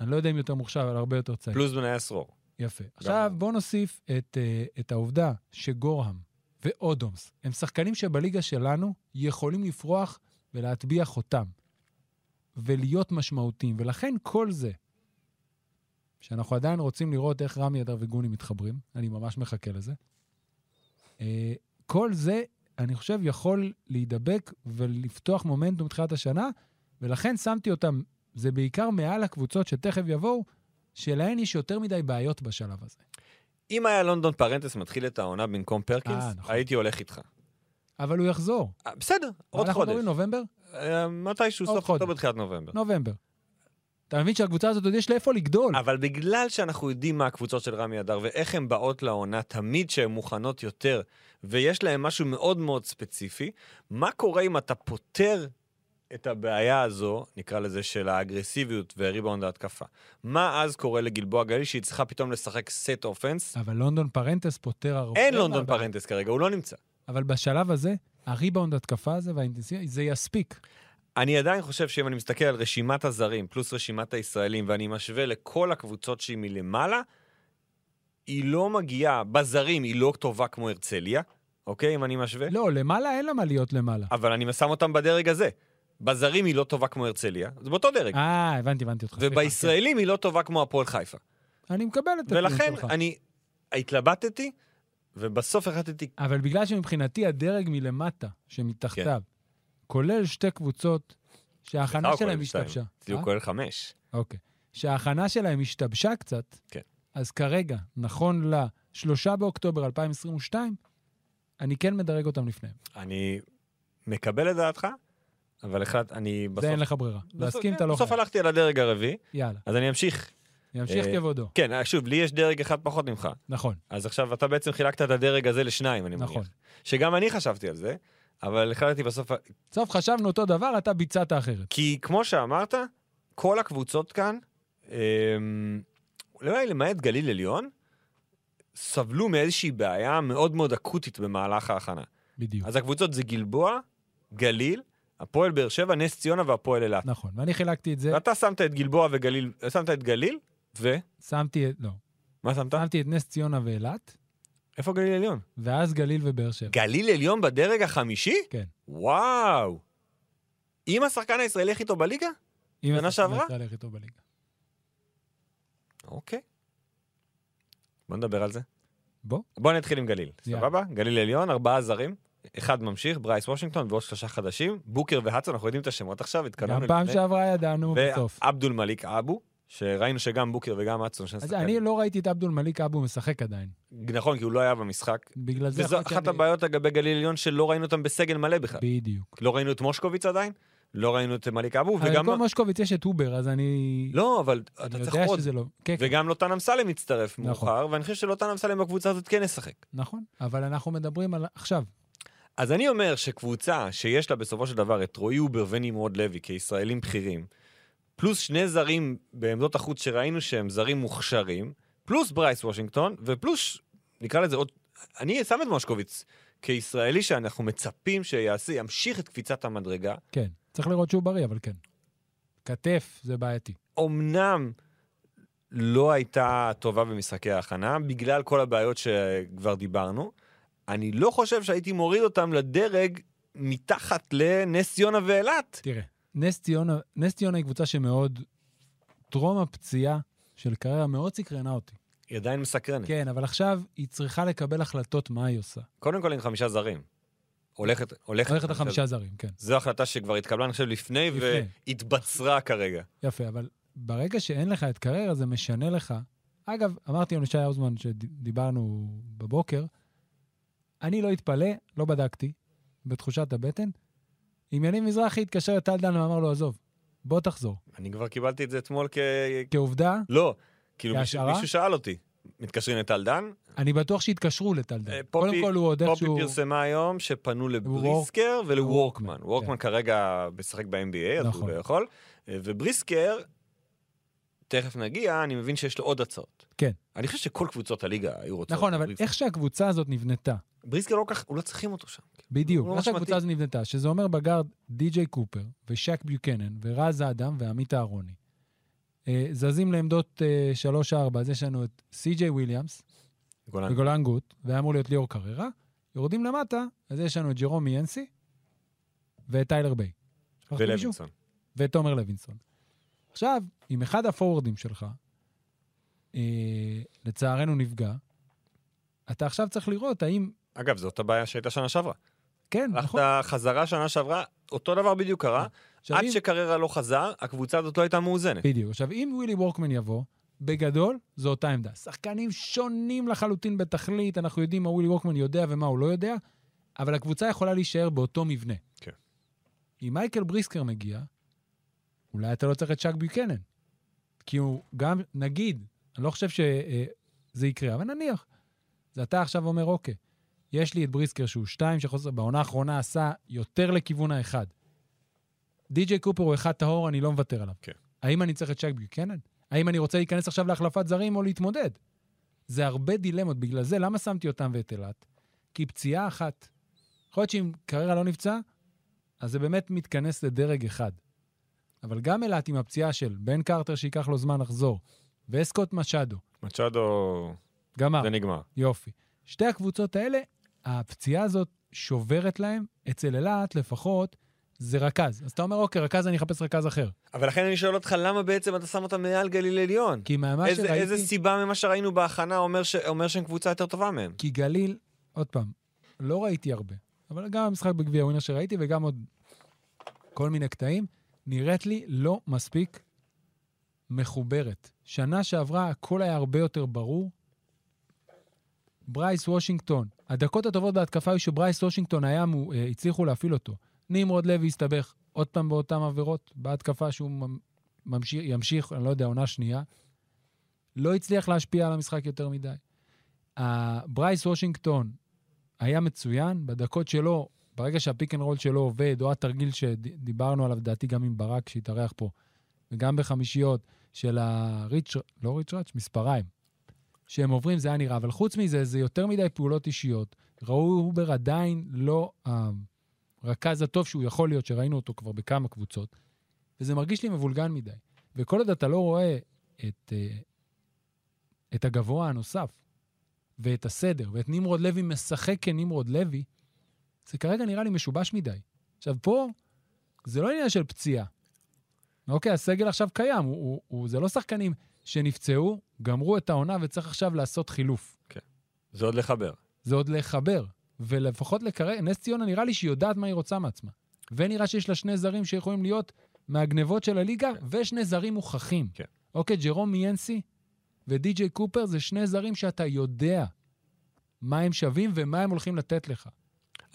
אני לא יודע אם יותר מוכשר, אבל הרבה יותר צעיר. פלוס בני עשור. יפה. עכשיו בואו נוסיף את, אה, את העובדה שגורהם ואודומס הם שחקנים שבליגה שלנו יכולים לפרוח ולהטביע חותם ולהיות משמעותיים. ולכן כל זה, שאנחנו עדיין רוצים לראות איך רמי אדר וגוני מתחברים, אני ממש מחכה לזה, אה, כל זה, אני חושב, יכול להידבק ולפתוח מומנטום מתחילת השנה, ולכן שמתי אותם, זה בעיקר מעל הקבוצות שתכף יבואו, שלהן יש יותר מדי בעיות בשלב הזה. אם היה לונדון פרנטס מתחיל את העונה במקום פרקינס, אה, נכון. הייתי הולך איתך. אבל הוא יחזור. אה, בסדר, עוד אנחנו חודש. מדברים נובמבר? אה, מתישהו סוף חודש. אוקטובר, תחילת נובמבר. נובמבר. אתה מבין שהקבוצה הזאת עוד יש לה איפה לגדול. אבל בגלל שאנחנו יודעים מה הקבוצות של רמי אדר ואיך הן באות לעונה, תמיד שהן מוכנות יותר, ויש להן משהו מאוד מאוד ספציפי, מה קורה אם אתה פותר את הבעיה הזו, נקרא לזה, של האגרסיביות וריבאונד ההתקפה? מה אז קורה לגלבוע גליל שהיא צריכה פתאום לשחק set offense? אבל לונדון פרנטס פותר הרבה... אין לונדון. פרנטס כרגע, הוא לא נמצא. אבל בשלב הזה, הריבאונד התקפה הזה והאינטנסיביות, זה יספיק. אני עדיין חושב שאם אני מסתכל על רשימת הזרים פלוס רשימת הישראלים ואני משווה לכל הקבוצות שהיא מלמעלה, היא לא מגיעה, בזרים היא לא טובה כמו הרצליה, אוקיי? אם אני משווה. לא, למעלה אין לה מה להיות למעלה. אבל אני שם אותם בדרג הזה. בזרים היא לא טובה כמו הרצליה, זה באותו דרג. אה, הבנתי, הבנתי אותך. ובישראלים היא לא טובה כמו הפועל חיפה. כן. אני מקבל את הטיעון ולכן שלך. אני התלבטתי, ובסוף החלטתי, אבל בגלל שמבחינתי הדרג מלמטה, שמתחתיו, כן. כולל שתי קבוצות שההכנה הוא שלהם. השתבשה. אצלי הוא אה? כולל חמש. אוקיי. שההכנה שלהם השתבשה קצת, כן. אז כרגע, נכון ל-3 באוקטובר 2022, אני כן מדרג אותם לפניהם. אני מקבל את דעתך, אבל החלט, אני בסוף... זה אין לך ברירה. בסוף- להסכים כן, אתה לא בסוף חייב. הלכתי על הדרג הרביעי, יאללה, אז אני אמשיך. ימשיך אה, כבודו. כן, שוב, לי יש דרג אחד פחות ממך. נכון, אז עכשיו אתה בעצם חילקת את הדרג הזה לשניים, אני מניח. נכון. שגם אני חשבתי על זה, אבל החלטתי בסוף... בסוף חשבנו אותו דבר, אתה ביצעת אחרת. כי כמו שאמרת, כל הקבוצות כאן, אמ, אולי למעט גליל עליון, סבלו מאיזושהי בעיה מאוד מאוד אקוטית במהלך ההכנה. בדיוק. אז הקבוצות זה גלבוע, גליל, הפועל באר שבע, נס ציונה והפועל אילת. נכון, ואני חילקתי את זה, ואתה שמת את גלבוע וגליל, שמת את גליל, ו... שמתי את, לא, מה שמת? שמתי את נס ציונה ואילת, איפה גליל עליון? ואז גליל ובאר שבע. גליל עליון בדרג החמישי? כן. וואו. עם השחקן הישראלי הכי טוב בליגה? שנה השחקן? הישראלי הכי טוב בליגה. אוקיי. בוא נדבר על זה. בוא. בוא נתחיל עם גליל. סבבה? גליל עליון, ארבעה זרים. אחד ממשיך, ברייס וושינגטון ועוד שלושה חדשים. בוקר והצון, אנחנו יודעים את השמות עכשיו, התקדמנו גם פעם. שעברה ידענו בסוף. ועבדול מליק אבו, שראינו שגם בוקר וגם שני אז. אני לא ראיתי את עבדול מליק אבו משחק עדיין. נכון, כי הוא לא היה במשחק. בגלל זה וזו אחת שאני- הבעיות לגבי גליל עליון, שלא ראינו אותם בסגל מלא בכלל. בדיוק. לא ראינו את מושקוביץ עדיין, לא ראינו את מליק אבו, וגם... לכל מושקוביץ יש את הובר, אז אני... לא, אבל אתה צריך יודע עוד. שזה לא... כן, כן, וגם לוטן אמסלם מצטרף נכון. מאוחר, ואני חושב שלוטן אמסלם בקבוצה הזאת כן ישחק. נכון, אבל אנחנו מדברים על עכשיו. אז אני אומר שקבוצה שיש לה בסופו של דבר את רועי הובר ונמרוד לוי כישראלים בכירים, פלוס שני זרים בעמדות החוץ שראינו שהם זרים מוכשרים, פלוס ברייס וושינגטון, ופלוס, נקרא לזה עוד, אני שם את מושקוביץ כישראלי שאנחנו מצפים שיעשה, ימשיך את קפיצת המדרגה. כן, צריך לראות שהוא בריא, אבל כן. כתף זה בעייתי. אמנם לא הייתה טובה במשחקי ההכנה, בגלל כל הבעיות שכבר דיברנו, אני לא חושב שהייתי מוריד אותם לדרג מתחת לנס ציונה ואילת. תראה, נס ציונה, נס ציונה היא קבוצה שמאוד, טרום הפציעה של קריירה מאוד סקרנה אותי. היא עדיין מסקרנת. כן, אבל עכשיו היא צריכה לקבל החלטות מה היא עושה. קודם כל עם חמישה זרים. הולכת, הולכת, הולכת לחמישה זרים, כן. זו החלטה שכבר התקבלה, אני חושב, לפני, לפני. והתבצרה כרגע. יפה, אבל ברגע שאין לך את קריירה, זה משנה לך. אגב, אמרתי לנו לשי האוזמן שדיברנו בבוקר, אני לא אתפלא, לא בדקתי, בתחושת הבטן, אם יניב מזרחי התקשר לטל דן ואמר לו, עזוב, בוא תחזור. אני כבר קיבלתי את זה אתמול כ... כעובדה, לא, כאילו כהשערה? מישהו שאל אותי. מתקשרים לטל דן, אני בטוח שהתקשרו לטל דן. אה, קודם פופי- כל הוא עוד פופי איכשהו... פרסמה היום שפנו לבריסקר ולוורקמן. וורקמן, וורקמן כרגע משחק ב-NBA, אז הוא נכון. לא יכול. אה, ובריסקר, תכף נגיע, אני מבין שיש לו עוד הצעות. כן. אני חושב שכל קבוצות הליגה היו רוצות. נכון, אבל. איך שהקבוצה הזאת נבנתה, בריסקר לא כך, הוא לא צריכים אותו שם. בדיוק, הוא לא איך שהקבוצה מתאים. הזאת נבנתה, שזה אומר בגארד די.ג'יי קופר ושק ביוקנן ורז אדם ועמית אהרוני. אה, זזים לעמדות 3-4, אז יש לנו את סי.ג'יי וויליאמס גולן. וגולן גוט, והיה אמור להיות ליאור קררה. יורדים למטה, אז יש לנו את ג'רום מיאנסי ואת טיילר ביי. ולוינסון. ואת תומר לוינסון. עכשיו, אם אחד הפורורדים שלך, אה, לצערנו נפגע, אתה עכשיו צריך לראות האם... אגב, זאת הבעיה שהייתה שנה שעברה. כן, נכון. הלכת חזרה שנה שעברה, אותו דבר בדיוק קרה. עכשיו, עד אם- שקררה לא חזר, הקבוצה הזאת לא הייתה מאוזנת. בדיוק. עכשיו, אם ווילי וורקמן יבוא, בגדול, זו אותה עמדה. שחקנים שונים לחלוטין בתכלית, אנחנו יודעים מה ווילי וורקמן יודע ומה הוא לא יודע, אבל הקבוצה יכולה להישאר באותו מבנה. כן. אם מייקל בריסקר מגיע, אולי אתה לא צריך את שק ביוקנן. כי הוא גם, נגיד, אני לא חושב שזה יקרה, אבל נניח. אז אתה עכשיו אומר, אוקיי, יש לי את בריסקר שהוא שתיים, שחוסר בעונה האחרונה עשה יותר לכיוון האחד. די.ג'יי קופר הוא אחד טהור, אני לא מוותר עליו. כן. האם אני צריך את שק ביוקנן? האם אני רוצה להיכנס עכשיו להחלפת זרים או להתמודד? זה הרבה דילמות. בגלל זה, למה שמתי אותם ואת אילת? כי פציעה אחת, יכול להיות שאם קריירה לא נפצע, אז זה באמת מתכנס לדרג אחד. אבל גם אילת עם הפציעה של בן קרטר שייקח לו זמן לחזור, וסקוט משאדו, מצ'אדו גמר. זה נגמר. יופי. שתי הקבוצות האלה, הפציעה הזאת שוברת להם, אצל אילת לפחות, זה רכז. אז אתה אומר, אוקיי, רכז, אני אחפש רכז אחר. אבל לכן אני שואל אותך, למה בעצם אתה שם אותם מעל גליל עליון? כי ממה איזה, שראיתי... איזה סיבה ממה שראינו בהכנה אומר, ש... אומר שהם קבוצה יותר טובה מהם? כי גליל, עוד פעם, לא ראיתי הרבה, אבל גם המשחק בגביע ווינר שראיתי וגם עוד כל מיני קטעים, נראית לי לא מספיק מחוברת. שנה שעברה הכל היה הרבה יותר ברור. ברייס וושינגטון, הדקות הטובות בהתקפה היו שברייס וושינגטון היה, מו- אה, הצליחו להפעיל אותו. נמרוד לוי הסתבך עוד פעם באותן עבירות, בהתקפה שהוא ממ- ממשיך, ימשיך, אני לא יודע, עונה שנייה. לא הצליח להשפיע על המשחק יותר מדי. ברייס וושינגטון היה מצוין, בדקות שלו, ברגע שה pick and roll שלו עובד, או התרגיל שדיברנו עליו, לדעתי גם עם ברק שהתארח פה, וגם בחמישיות של הריץ', לא ריץ' ראץ', מספריים, שהם עוברים, זה היה נראה. אבל חוץ מזה, זה יותר מדי פעולות אישיות. רועי הובר עדיין לא הרכז הטוב שהוא יכול להיות, שראינו אותו כבר בכמה קבוצות, וזה מרגיש לי מבולגן מדי. וכל עוד אתה לא רואה את, אה, את הגבוה הנוסף, ואת הסדר, ואת נמרוד לוי משחק כנמרוד לוי, זה כרגע נראה לי משובש מדי. עכשיו, פה זה לא עניין של פציעה. אוקיי, הסגל עכשיו קיים, הוא, הוא, הוא, זה לא שחקנים שנפצעו, גמרו את העונה וצריך עכשיו לעשות חילוף. זה עוד לחבר. זה עוד לחבר. ולפחות לכרגע, נס ציונה נראה לי שהיא יודעת מה היא רוצה מעצמה. ונראה שיש לה שני זרים שיכולים להיות מהגנבות של הליגה, כן. ושני זרים מוכחים. כן. אוקיי, ג'רום מיאנסי ודי.ג'יי קופר זה שני זרים שאתה יודע מה הם שווים ומה הם הולכים לתת לך.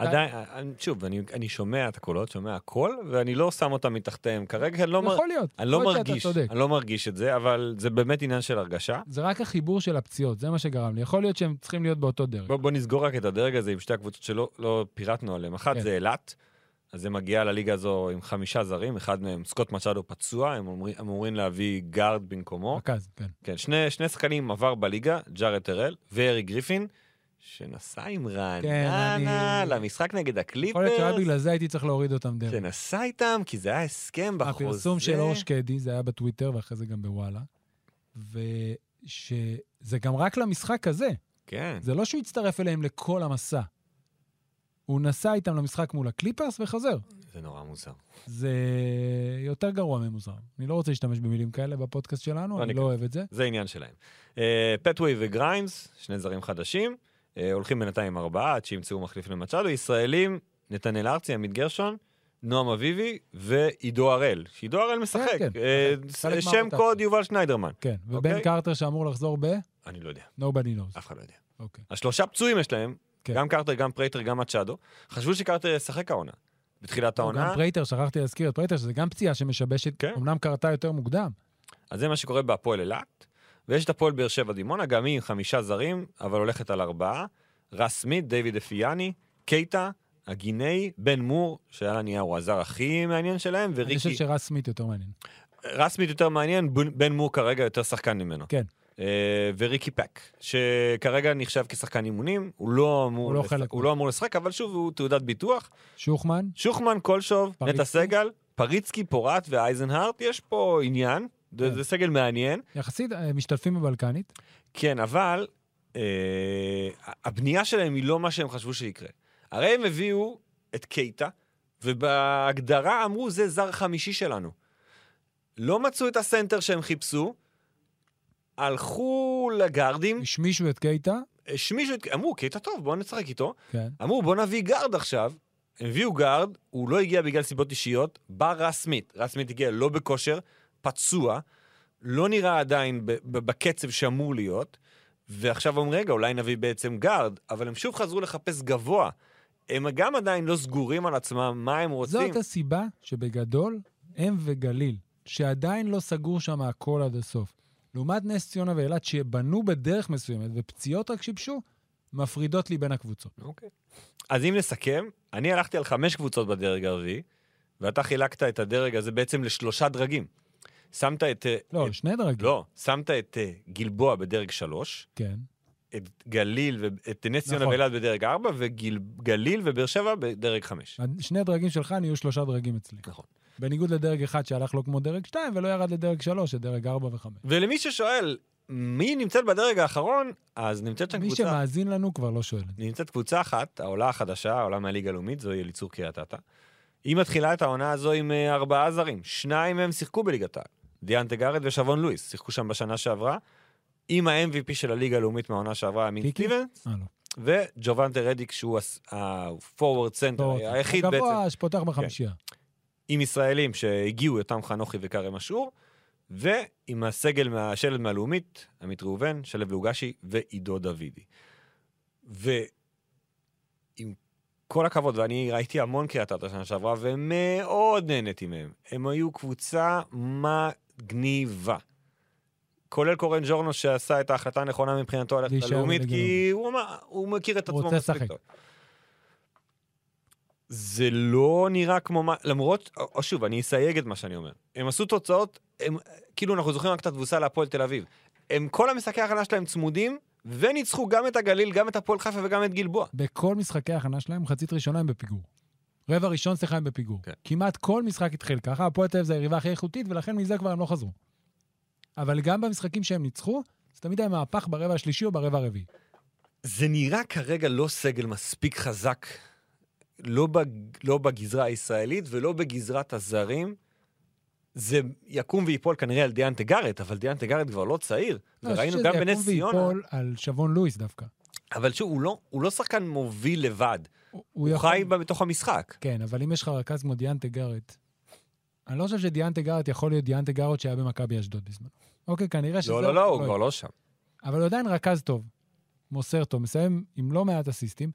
עדיין, אני- שוב, אני, אני שומע את הקולות, שומע הכל, ואני לא שם אותם מתחתיהם כרגע, אני לא, מר... להיות. אני לא מרגיש. אני לא מרגיש את זה, אבל זה באמת עניין של הרגשה. זה רק החיבור של הפציעות, זה מה שגרם לי. יכול להיות שהם צריכים להיות באותו דרג. בוא, בוא נסגור רק את הדרג הזה עם שתי הקבוצות שלא לא פירטנו עליהן. אחת כן. זה אילת, אז זה מגיע לליגה הזו עם חמישה זרים, אחד מהם סקוט מצ'אדו פצוע, הם אמורים, אמורים להביא גארד במקומו. רכז, כן. כן, שני, שני שחקנים עבר בליגה, ג'ארד טרל וארי גריפין, שנסע עם רעננה אני- למשחק נגד יכול להיות שרק הקליפרס, בגלל זה הייתי צריך להוריד אותם דרג. שנסע איתם, כי זה היה הסכם בחוזה. הפרסום של אור שקדי, זה היה בטוויטר ואחרי זה גם בוואלה, ושזה גם רק למשחק הזה. כן. זה לא שהוא הצטרף אליהם לכל המסע. הוא נסע איתם למשחק מול הקליפרס וחזר. זה נורא מוזר. זה יותר גרוע ממוזר. אני לא רוצה להשתמש במילים כאלה בפודקאסט שלנו, לא אני. לא אוהב את זה. זה עניין שלהם. אה, פטווי וגריימס, שני זרים חדשים, אה, הולכים בינתיים ארבעה עד שימצאו מחליף למצ'אדו. ישראלים, נתנאל ארצי, עמית גרשון, נועם אביבי ועידו הראל. שעידו הראל משחק. כן, אה, משחק. חלק שם. ועוד יובל שניידרמן. כן, ובן אוקיי. קרטר שאמור לחזור ב- אני לא יודע, nobody knows. אף אחד לא יודע. אוקיי. השלושה פצועים יש להם, כן. גם קרטר, גם פרייטר, גם מצ'אדו. חשבו שקרטר ישחק העונה. בתחילת לא, העונה, גם פרייטר, שכחתי להזכיר את פרייטר, שזה גם פציעה שמשבשת, כן. אמנם קרתה יותר מוקדם. אז זה מה שקורה בהפועל אילת. ויש את הפועל באר שבע דימונה, גם היא עם חמישה זרים, אבל הולכת על ארבעה. רס סמית, דיוויד אפיאני, קייטה, הגינאי, בן מור, שעל הנייר הוא הזר הכי מעניין שלהם, אני חושב וריקי... שרס סמית יותר מעניין. רס סמית יותר מעניין, בן- מור כרגע יותר שחקן ממנו. כן. אה, וריקי פק, שכרגע נחשב כשחקן אימונים, הוא לא אמור, הוא לא לשחק, הוא. לא אמור לשחק, אבל שוב, הוא תעודת ביטוח. שוחמן, שוחמן, קולשוב, פריצקי. נטע סגל, פריצקי, פורט ואייזנהארט, יש פה עניין, זה, כן. זה סגל מעניין. יחסית אה, משתתפים בבלקנית. כן, אבל אה, הבנייה שלהם היא לא מה שהם חשבו שיקרה. הרי הם הביאו את קייטה, ובהגדרה אמרו, זה זר חמישי שלנו. לא מצאו את הסנטר שהם חיפשו, הלכו לגארדים, השמישו את קייטה, השמישו את... אמרו, קייטה טוב, בואו נשחק איתו. כן. אמרו, בואו נביא גארד עכשיו. הם הביאו גארד, הוא לא הגיע בגלל סיבות אישיות, בא רס סמית. רס סמית הגיע לא בכושר, פצוע, לא נראה עדיין בקצב שאמור להיות, ועכשיו אומרים, רגע, אולי נביא בעצם גארד, אבל הם שוב חזרו לחפש גבוה. הם גם עדיין לא סגורים על עצמם מה הם רוצים. זאת הסיבה שבגדול הם וגליל, שעדיין לא סגור שם הכל עד הסוף. לעומת נס ציונה ואילת, שבנו בדרך מסוימת ופציעות רק שיבשו, מפרידות לי בין הקבוצות. אוקיי. אז אם נסכם, אני הלכתי על חמש קבוצות בדרג הרביעי, ואתה חילקת את הדרג הזה בעצם לשלושה דרגים. שמת את... אה, לא, את שני דרגים. לא, שמת את אה, גלבוע בדרג שלוש, כן. את גליל ואת נס ציונה נכון. ואילת בדרג ארבע, וגליל ובאר שבע בדרג חמש. שני הדרגים שלך נהיו שלושה דרגים אצלי. נכון. בניגוד לדרג אחד שהלך לו כמו דרג 2 ולא ירד לדרג 3, לדרג 4 ו-5. ולמי ששואל, מי נמצאת בדרג האחרון, אז נמצאת שם מי קבוצה... שמאזין לנו כבר לא שואל. נמצאת קבוצה אחת, העולה החדשה, העולה מהליגה הלאומית, זוהי אליצור קריית אתא. היא מתחילה את העונה הזו עם אה, ארבעה זרים, שניים מהם שיחקו בליגת העל. דיאנטה גארד ושבון לואיס שיחקו שם בשנה שעברה, עם ה-MVP של הליגה הלאומית מהעונה שעברה, אמין? סטיבנס, אה, לא. וג'ובנטה רדיק, שהוא ה-forward center לא, היחיד בעצם, הגבוה שפותח בחמישייה. עם ישראלים שהגיעו, יותם חנוכי וכרם אשור, ועם הסגל מהשלד מהלאומית, עמית ראובן, שלו לוגשי ועידו דוידי. ועם כל הכבוד, ואני ראיתי המון קריית אתא שנה שעברה, ומאוד נהניתי מהם. הם היו קבוצה מגניבה. כולל קורן ג'ורנו שעשה את ההחלטה הנכונה מבחינתו ללכת להישאר ללאומית, בליגה כי הוא, אמר, הוא מכיר את עצמו מספיק. טוב. זה לא נראה כמו מה, למרות, או שוב, אני אסייג את מה שאני אומר. הם עשו תוצאות, הם, כאילו אנחנו זוכרים רק את התבוסה להפועל תל אביב. הם, כל המשחקי ההכנה שלהם צמודים, וניצחו גם את הגליל, גם את הפועל חיפה וגם את גלבוע. בכל משחקי ההכנה שלהם, מחצית ראשונה הם בפיגור. רבע ראשון, סליחה, הם בפיגור. כן. כמעט כל משחק התחיל ככה, הפועל תל אביב זה היריבה הכי איכותית, ולכן מזה כבר הם לא חזרו. אבל גם במשחקים שהם ניצחו, זה תמיד היה מהפך ברבע השלישי או ברבע הרביעי. זה נראה כרגע לא סגל מספיק חזק, לא, בג, לא בגזרה הישראלית ולא בגזרת הזרים. זה יקום וייפול כנראה על דיאנטה גארט, אבל דיאנטה גארט כבר לא צעיר. לא, וראינו גם בנס יקום ציונה. וייפול על שבון לואיס דווקא. אבל שוב, הוא לא, הוא לא שחקן מוביל לבד. הוא, הוא יכול- חי בתוך המשחק. כן, אבל אם יש לך רכז כמו דיאנטה גארט, אני לא חושב שדיאנטה גארט יכול להיות דיאנטה גארט שהיה במכבי אשדוד בזמנו. אוקיי, כנראה שזה... לא, לא, לא, הוא. כבר לא שם. אבל הוא עדיין רכז טוב, מוסר טוב, מסיים עם לא מעט אסיסטים,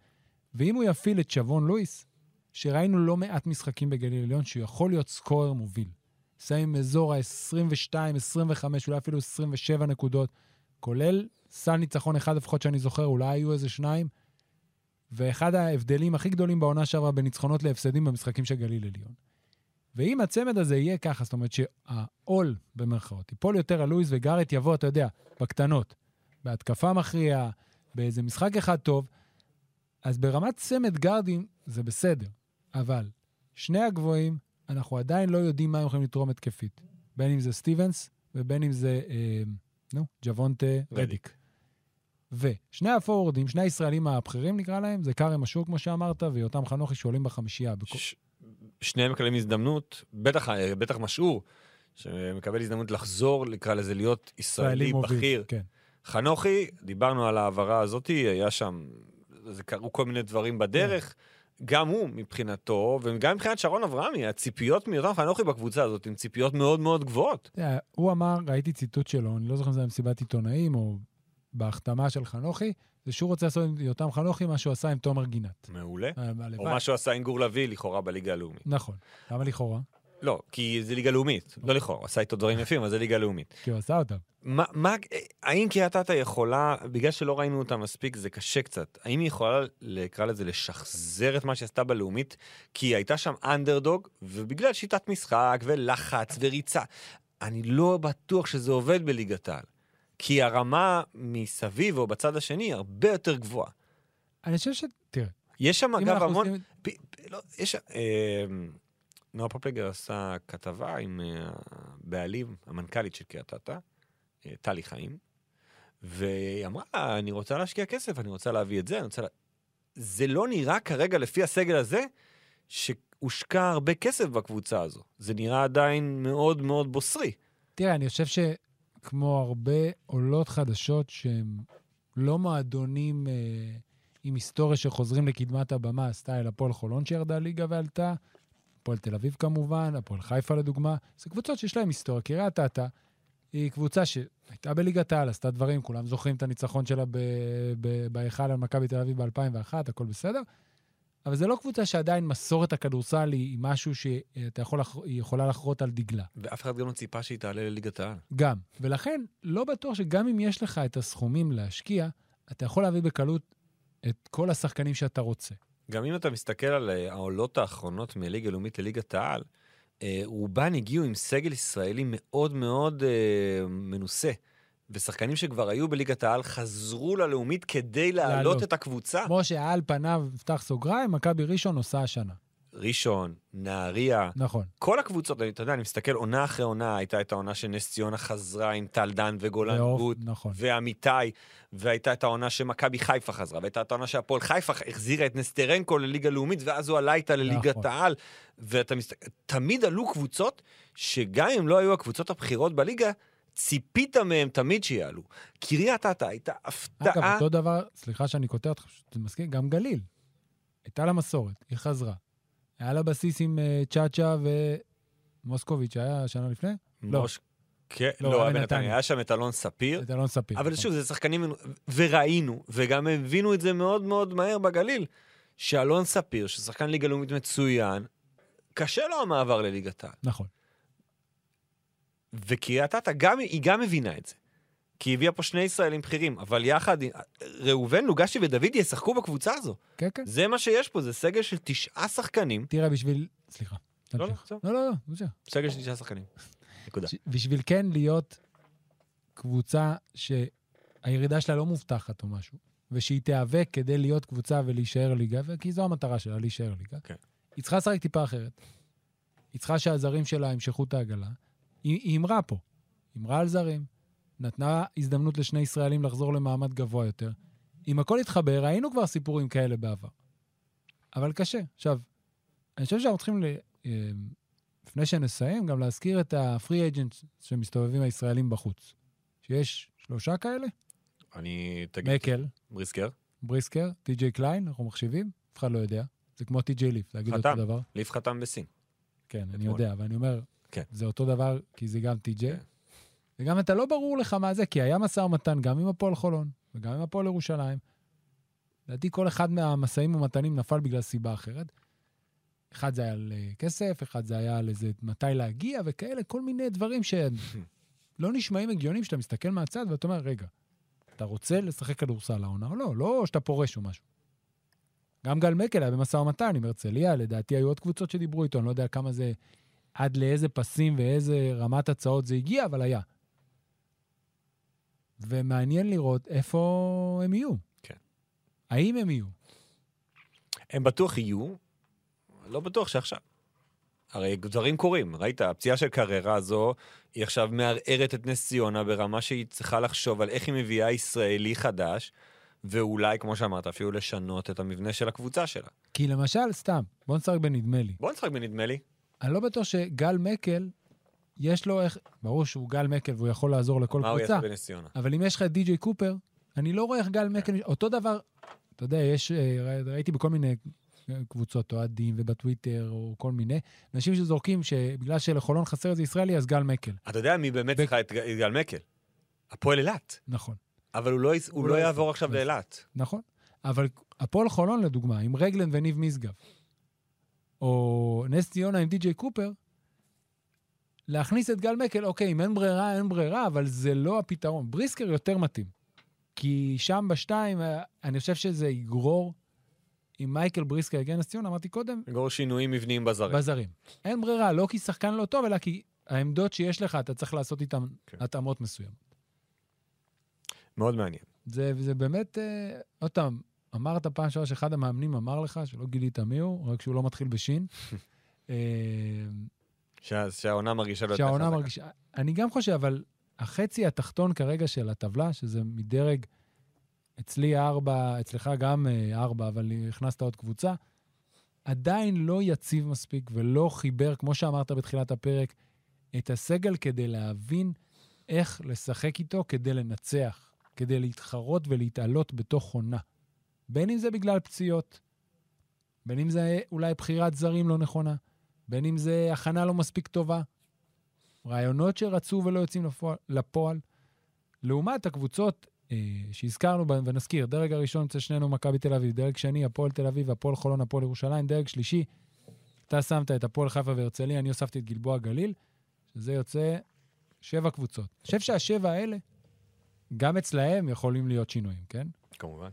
ואם הוא יפעיל את שבון לואיס, שראינו לא מעט משחקים בגליל עליון, שהוא יכול להיות סקורר מוביל. עם אזור ה-22, 25, אולי אפילו 27 נקודות, כולל סל ניצחון אחד לפחות שאני זוכר, אולי היו איזה שניים, ואחד ההבדלים הכי גדולים בעונה שעברה בניצחונות להפסדים במשחקים של גליל עליון. ואם הצמד הזה יהיה ככה, זאת אומרת שהעול, במרכאות, ייפול יותר על לואיס וגארט יבוא, אתה יודע, בקטנות. בהתקפה מכריעה, באיזה משחק אחד טוב, אז ברמת צמד גארדים זה בסדר, אבל שני הגבוהים, אנחנו עדיין לא יודעים מה הם יכולים לתרום התקפית. בין אם זה סטיבנס ובין אם זה, אה, נו, ג'וונטה רדיק. ושני הפורורדים, שני הישראלים הבכירים נקרא להם, זה כרם אשור כמו שאמרת, ויותם חנוכי שעולים בחמישייה. בכל... ש... שניהם מקבלים הזדמנות, בטח, בטח משעור, שמקבל הזדמנות לחזור, נקרא לזה, להיות ישראלי בכיר. כן. חנוכי, דיברנו על ההעברה הזאת, היה שם, זה קרו כל מיני דברים בדרך. גם הוא מבחינתו, וגם מבחינת שרון אברהמי, הציפיות מיותם חנוכי בקבוצה הזאת הן ציפיות מאוד מאוד גבוהות. יודע, הוא אמר, ראיתי ציטוט שלו, אני לא זוכר אם זה היה במסיבת עיתונאים או בהחתמה של חנוכי, זה שהוא רוצה לעשות עם יותם חנוכי מה שהוא עשה עם תומר גינת. מעולה. אה, או. מה שהוא עשה עם גור לביא, לכאורה, בליגה הלאומית. נכון. למה לכאורה? לא, כי זה ליגה לאומית. לא לכאורה, הוא עשה איתו דברים יפים, אבל זה ליגה לאומית. כי הוא עשה אותם. מה, מה, האם קריית אתא יכולה, בגלל שלא ראינו אותה מספיק, זה קשה קצת, האם היא יכולה, נקרא לזה, לשחזר את מה שעשתה בלאומית? כי היא הייתה שם אנדרדוג, ובגלל שיטת משחק ולחץ וריצה, אני לא בטוח שזה עובד בליגת העל. כי הרמה מסביב או בצד השני היא הרבה יותר גבוהה. אני חושב ש... תראה, יש שם אגב המון... עושים... פ, פ, לא, יש... אה, נועה פופלגר עשה כתבה עם אה, הבעלים, המנכ"לית של קריית אתא, אה, טלי חיים, והיא אמרה, אני רוצה להשקיע כסף, אני רוצה להביא את זה, אני רוצה... לה... זה לא נראה כרגע, לפי הסגל הזה, שהושקע הרבה כסף בקבוצה הזו. זה נראה עדיין מאוד מאוד בוסרי. תראה, אני חושב שכמו הרבה עולות חדשות שהם לא מועדונים אה, עם היסטוריה שחוזרים לקדמת הבמה, סטייל הפועל חולון שירדה ליגה ועלתה, הפועל תל אביב כמובן, הפועל חיפה לדוגמה, זה קבוצות שיש להן היסטוריה. קריית אתא היא קבוצה שהייתה בליגת העל, עשתה דברים, כולם זוכרים את הניצחון שלה בהיכל על מכבי תל אביב ב-2001, הכל בסדר. אבל זה לא קבוצה שעדיין מסורת הכדורסל היא משהו שהיא יכול היא יכולה לחרות על דגלה. ואף אחד גם לא ציפה שהיא תעלה לליגת העל. גם. ולכן, לא בטוח שגם אם יש לך את הסכומים להשקיע, אתה יכול להביא בקלות את כל השחקנים שאתה רוצה. גם אם אתה מסתכל על אה, העולות האחרונות מליגה לאומית לליגת העל, אה, רובן הגיעו עם סגל ישראלי מאוד מאוד אה, מנוסה. ושחקנים שכבר היו בליגת העל חזרו ללאומית כדי להעלות. את הקבוצה. כמו שעל פניו, נפתח סוגריים, מכבי ראשון עושה השנה. ראשון, נהריה, נכון. כל הקבוצות, אתה יודע, אני מסתכל עונה אחרי עונה, הייתה את העונה שנס ציונה חזרה עם טל דן וגולן גוט נכון. ועמיתי, והייתה את העונה שמכבי חיפה חזרה, והייתה את העונה שהפועל חיפה החזירה את נסטרנקו לליגה לאומית, ואז הוא עלה איתה לליגת נכון. העל. ואתה מסתכל, תמיד עלו קבוצות שגם אם לא היו הקבוצות הבכירות בליגה, ציפית מהם תמיד שיעלו. קריית אתא הייתה אגב, הפתעה. אותו דבר, סליחה שאני קוטע אותך, אתה מסכים? גם גליל. הייתה לה מסורת, היא חזרה. היה לה בסיס עם אה, צ'אצ'ה ומוסקוביץ', היה שנה לפני? לא. כן, לא, לא, היה בנתניה. היה שם את אלון ספיר. את אלון ספיר. אבל נכון. שוב, זה שחקנים, וראינו, וגם הבינו את זה מאוד מאוד מהר בגליל, שאלון ספיר, ששחקן ליגה לאומית מצוין, קשה לו המעבר לליגת העל. נכון. וקריית אתא, היא גם מבינה את זה. כי היא הביאה פה שני ישראלים בכירים, אבל יחד, ראובן, לוגשי ודוידי ישחקו בקבוצה הזו. כן, כן. זה מה שיש פה, זה סגל של תשעה שחקנים. תראה, בשביל... סליחה. לא, לא. לא, לא, לא. סגל של תשעה שחקנים. נקודה. בשביל כן להיות קבוצה שהירידה שלה לא מובטחת או משהו, ושהיא תיאבק כדי להיות קבוצה ולהישאר ליגה, כי זו המטרה שלה, להישאר ליגה, כן. היא צריכה לשחק טיפה אחרת. היא צריכה שהזרים שלה ימשכו את העגלה. היא היא הימרה פה. הימרה על זרים, נתנה הזדמנות לשני ישראלים לחזור למעמד גבוה יותר. אם הכל יתחבר, ראינו כבר סיפורים כאלה בעבר. אבל קשה. עכשיו, אני חושב שאנחנו צריכים, ל... אה, לפני שנסיים, גם להזכיר את ה free agent שמסתובבים הישראלים בחוץ. שיש שלושה כאלה? אני, תגיד, מקל, בריסקר, בריסקר, טי.ג'יי קליין, אנחנו מחשיבים? אף אחד לא יודע. זה כמו טי.ג'יי ליף, להגיד אותו. דבר. ליף חתם בסין. כן, אני. יודע, אבל אני אומר, כן. זה אותו דבר, כי זה גם טי.ג'יי. כן. וגם אתה לא ברור לך מה זה, כי היה משא ומתן גם עם הפועל חולון וגם עם הפועל ירושלים. לדעתי כל אחד מהמשאים ומתנים נפל בגלל סיבה אחרת. אחד זה היה על אה, כסף, אחד זה היה על איזה מתי להגיע וכאלה, כל מיני דברים שלא נשמעים הגיונים שאתה מסתכל מהצד ואתה אומר, רגע, אתה רוצה לשחק כדורסל העונה או לא? לא שאתה פורש או משהו. גם גל מקל היה במשא ומתן עם הרצליה, לדעתי היו עוד קבוצות שדיברו איתו, אני לא יודע כמה זה, עד לאיזה פסים ואיזה רמת הצעות זה הגיע, אבל היה. ומעניין לראות איפה הם יהיו. כן. האם הם יהיו? הם בטוח יהיו, לא בטוח שעכשיו. הרי דברים קורים, ראית, הפציעה של קררה הזו, היא עכשיו מערערת את נס ציונה ברמה שהיא צריכה לחשוב על איך היא מביאה ישראלי חדש, ואולי, כמו שאמרת, אפילו לשנות את המבנה של הקבוצה שלה. כי למשל, סתם, בוא נשחק בנדמה לי. בוא נשחק בנדמה לי. אני לא בטוח שגל מקל, יש לו איך... ברור שהוא גל מקל והוא יכול לעזור לכל מה הוא קבוצה, יעשה בנס ציונה? אבל אם יש לך את די.ג'יי קופר, אני לא רואה איך גל מקל... אותו דבר, אתה יודע, יש... אה, ראיתי בכל מיני אה, קבוצות אוהדים ובטוויטר או כל מיני, אנשים שזורקים שבגלל שלחולון חסר איזה ישראלי, אז גל מקל. אתה יודע מי באמת צריכה את גל מקל? הפועל אילת. נכון. אבל הוא לא, הוא הוא לא לא יעבור. עכשיו לא. לאילת. נכון. אבל הפועל חולון, לדוגמה, עם רגלן וניב משגב, או נס ציונה עם די.ג'יי קופר, להכניס את גל מקל, אוקיי, אם אין ברירה, אין ברירה, אבל זה לא הפתרון. בריסקר יותר מתאים. כי שם בשתיים, אה, אני חושב שזה יגרור, אם מייקל בריסקר יגיע לנס ציונה, אמרתי קודם, לגרור שינויים מבניים בזרים. בזרים. אין ברירה, לא כי שחקן לא טוב, אלא כי העמדות שיש לך, אתה צריך לעשות איתן כן. התאמות מסוימות. מאוד מעניין. זה, זה באמת, אה, עוד פעם, אמרת פעם שעברה שאחד המאמנים אמר לך, שלא גילית מי הוא, רק שהוא לא מתחיל בשין. אה, שה- שהעונה מרגישה לו יותר שהעונה חזקה. מרגישה... אני גם חושב, אבל החצי התחתון כרגע של הטבלה, שזה מדרג, אצלי ארבע, אצלך גם אה, ארבע, אבל הכנסת עוד קבוצה, עדיין לא יציב מספיק ולא חיבר, כמו שאמרת בתחילת הפרק, את הסגל כדי להבין איך לשחק איתו כדי לנצח, כדי להתחרות ולהתעלות בתוך עונה. בין אם זה בגלל פציעות, בין אם זה אולי בחירת זרים לא נכונה, בין אם זה הכנה לא מספיק טובה. רעיונות שרצו ולא יוצאים לפועל. לפועל. לעומת הקבוצות אה, שהזכרנו, ב- ונזכיר, דרג הראשון אצל שנינו מכבי תל אביב, דרג שני, הפועל תל אביב, הפועל חולון, הפועל ירושלים, דרג שלישי, אתה שמת את הפועל חיפה והרצליה, אני הוספתי את גלבוע גליל, שזה יוצא שבע קבוצות. אני חושב שהשבע האלה, גם אצלהם יכולים להיות שינויים, כן? כמובן.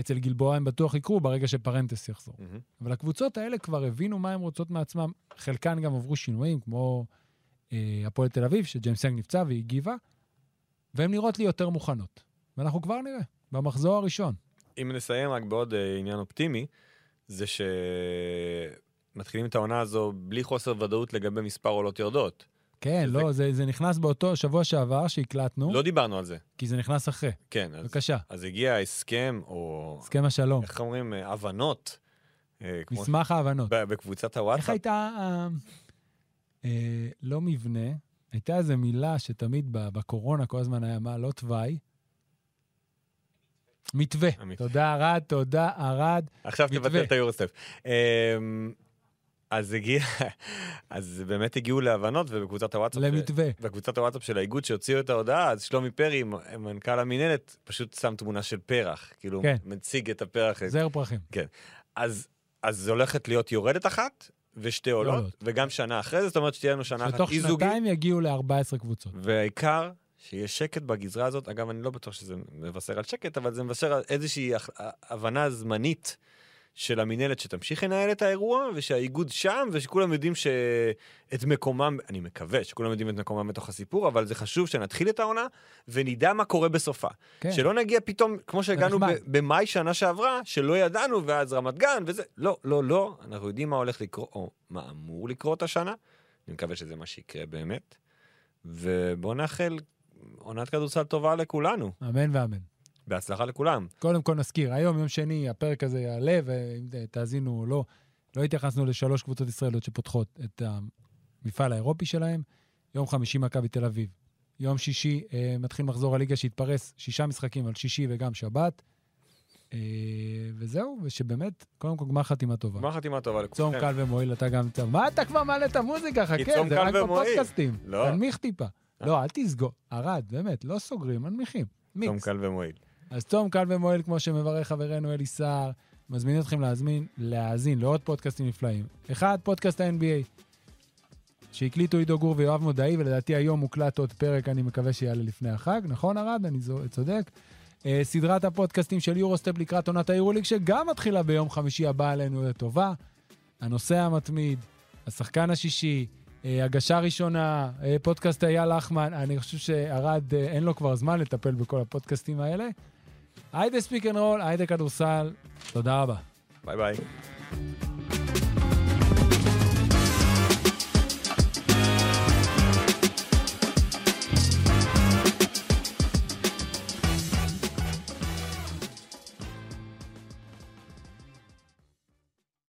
אצל גלבוע הם בטוח יקרו ברגע שפרנטס יחזור. מהמם. אבל הקבוצות האלה כבר הבינו מה הן רוצות מעצמם. חלקן גם עברו שינויים, כמו אה, הפועל תל אביב, שג'יימס יאנג נפצע והיא הגיבה, והן נראות לי יותר מוכנות. ואנחנו כבר נראה, במחזור הראשון. אם נסיים רק בעוד אה, עניין אופטימי, זה מתחילים את העונה הזו בלי חוסר ודאות לגבי מספר עולות יורדות. כן, שזה- לא, זה זה נכנס באותו שבוע שעבר שהקלטנו, לא דיברנו על זה. כי זה נכנס אחרי. כן, אז, בבקשה, אז הגיע הסכם, או הסכם השלום. איך אומרים, אה, הבנות, אה, מסמך ההבנות. ב- בקבוצת איך הוואטסאפ. הייתה, אה, אה, לא מבנה, הייתה איזו מילה שתמיד בקורונה כל הזמן היה, מה, לא תוואי? מתווה. תודה, ארד, תודה, ארד. עכשיו. תבטל את היורוסטפ. אז הגיע, אז באמת הגיעו להבנות, ובקבוצת הוואטסאפ... למתווה. בקבוצת הוואטסאפ של האיגוד שהוציאו את ההודעה, אז שלומי פרי, מנכ"ל המינהלת, פשוט שם תמונה של פרח. כאילו, כן. מציג את הפרח. זר פרחים. אז, אז זה הולכת להיות יורדת אחת, ושתי עולות, עולות. וגם שנה אחרי זה, זאת אומרת שתהיה לנו שנה אחת שתוך אי-זוגית. שנתיים יגיעו ל-14 קבוצות. והעיקר, שיהיה שקט בגזרה הזאת. אגב, אני לא בטוח שזה מבשר על שקט, אבל זה מבשר על איזושהי הבנה זמנית של המינהלת שתמשיך לנהל את האירוע, ושהאיגוד שם, ושכולם יודעים שאת מקומם, אני מקווה שכולם יודעים את מקומם בתוך הסיפור, אבל זה חשוב שנתחיל את העונה, ונדע מה קורה בסופה. כן. שלא נגיע פתאום, כמו שהגענו. ב- במאי שנה שעברה, שלא ידענו, ואז רמת גן וזה. לא, לא, לא, אנחנו יודעים מה הולך לקרות, או מה אמור לקרות השנה. אני מקווה שזה מה שיקרה באמת. ובואו נאחל עונת כדורסל טובה לכולנו. אמן ואמן. בהצלחה לכולם. קודם כל נזכיר, היום, יום שני, הפרק הזה יעלה, ואם תאזינו או לא, לא התייחסנו לשלוש קבוצות ישראליות שפותחות את המפעל האירופי שלהם. יום חמישי מכבי תל אביב. יום שישי אה, מתחיל מחזור הליגה שהתפרס שישה משחקים על שישי וגם שבת. אה, וזהו, ושבאמת, קודם כל גמר חתימה טובה. גמר חתימה טובה צום לכולכם. קל ומועיל, אתה גם... צום. מה אתה כבר מעלה את המוזיקה? חכה, צום זה רק. בפודקאסטים. לא. תנמיך טיפה. לא, אל תסגור. ערד, באמת, לא סוגרים, מנמיכים. צום מיקס. קל ומועיל. אז צום קל ומועיל, כמו שמברך חברנו אלי סער, מזמין אתכם להזמין, להאזין לעוד פודקאסטים נפלאים. אחד, פודקאסט ה-NBA, שהקליטו עידו גור ויואב מודעי, ולדעתי היום מוקלט עוד פרק, אני מקווה שיעלה לפני החג, נכון ארד? אני צודק. אה, סדרת הפודקאסטים של יורוסטפ לקראת עונת היורוליג, שגם מתחילה ביום חמישי הבא עלינו לטובה. הנושא המתמיד, השחקן השישי, אה, הגשה ראשונה, אה, פודקאסט אייל לחמן, אני חושב שארד, אה, אין לו כבר זמן לטפל בכל הפודקאסטים האלה. היידה ספיק אנד רול, היידה כדורסל, תודה רבה. ביי ביי.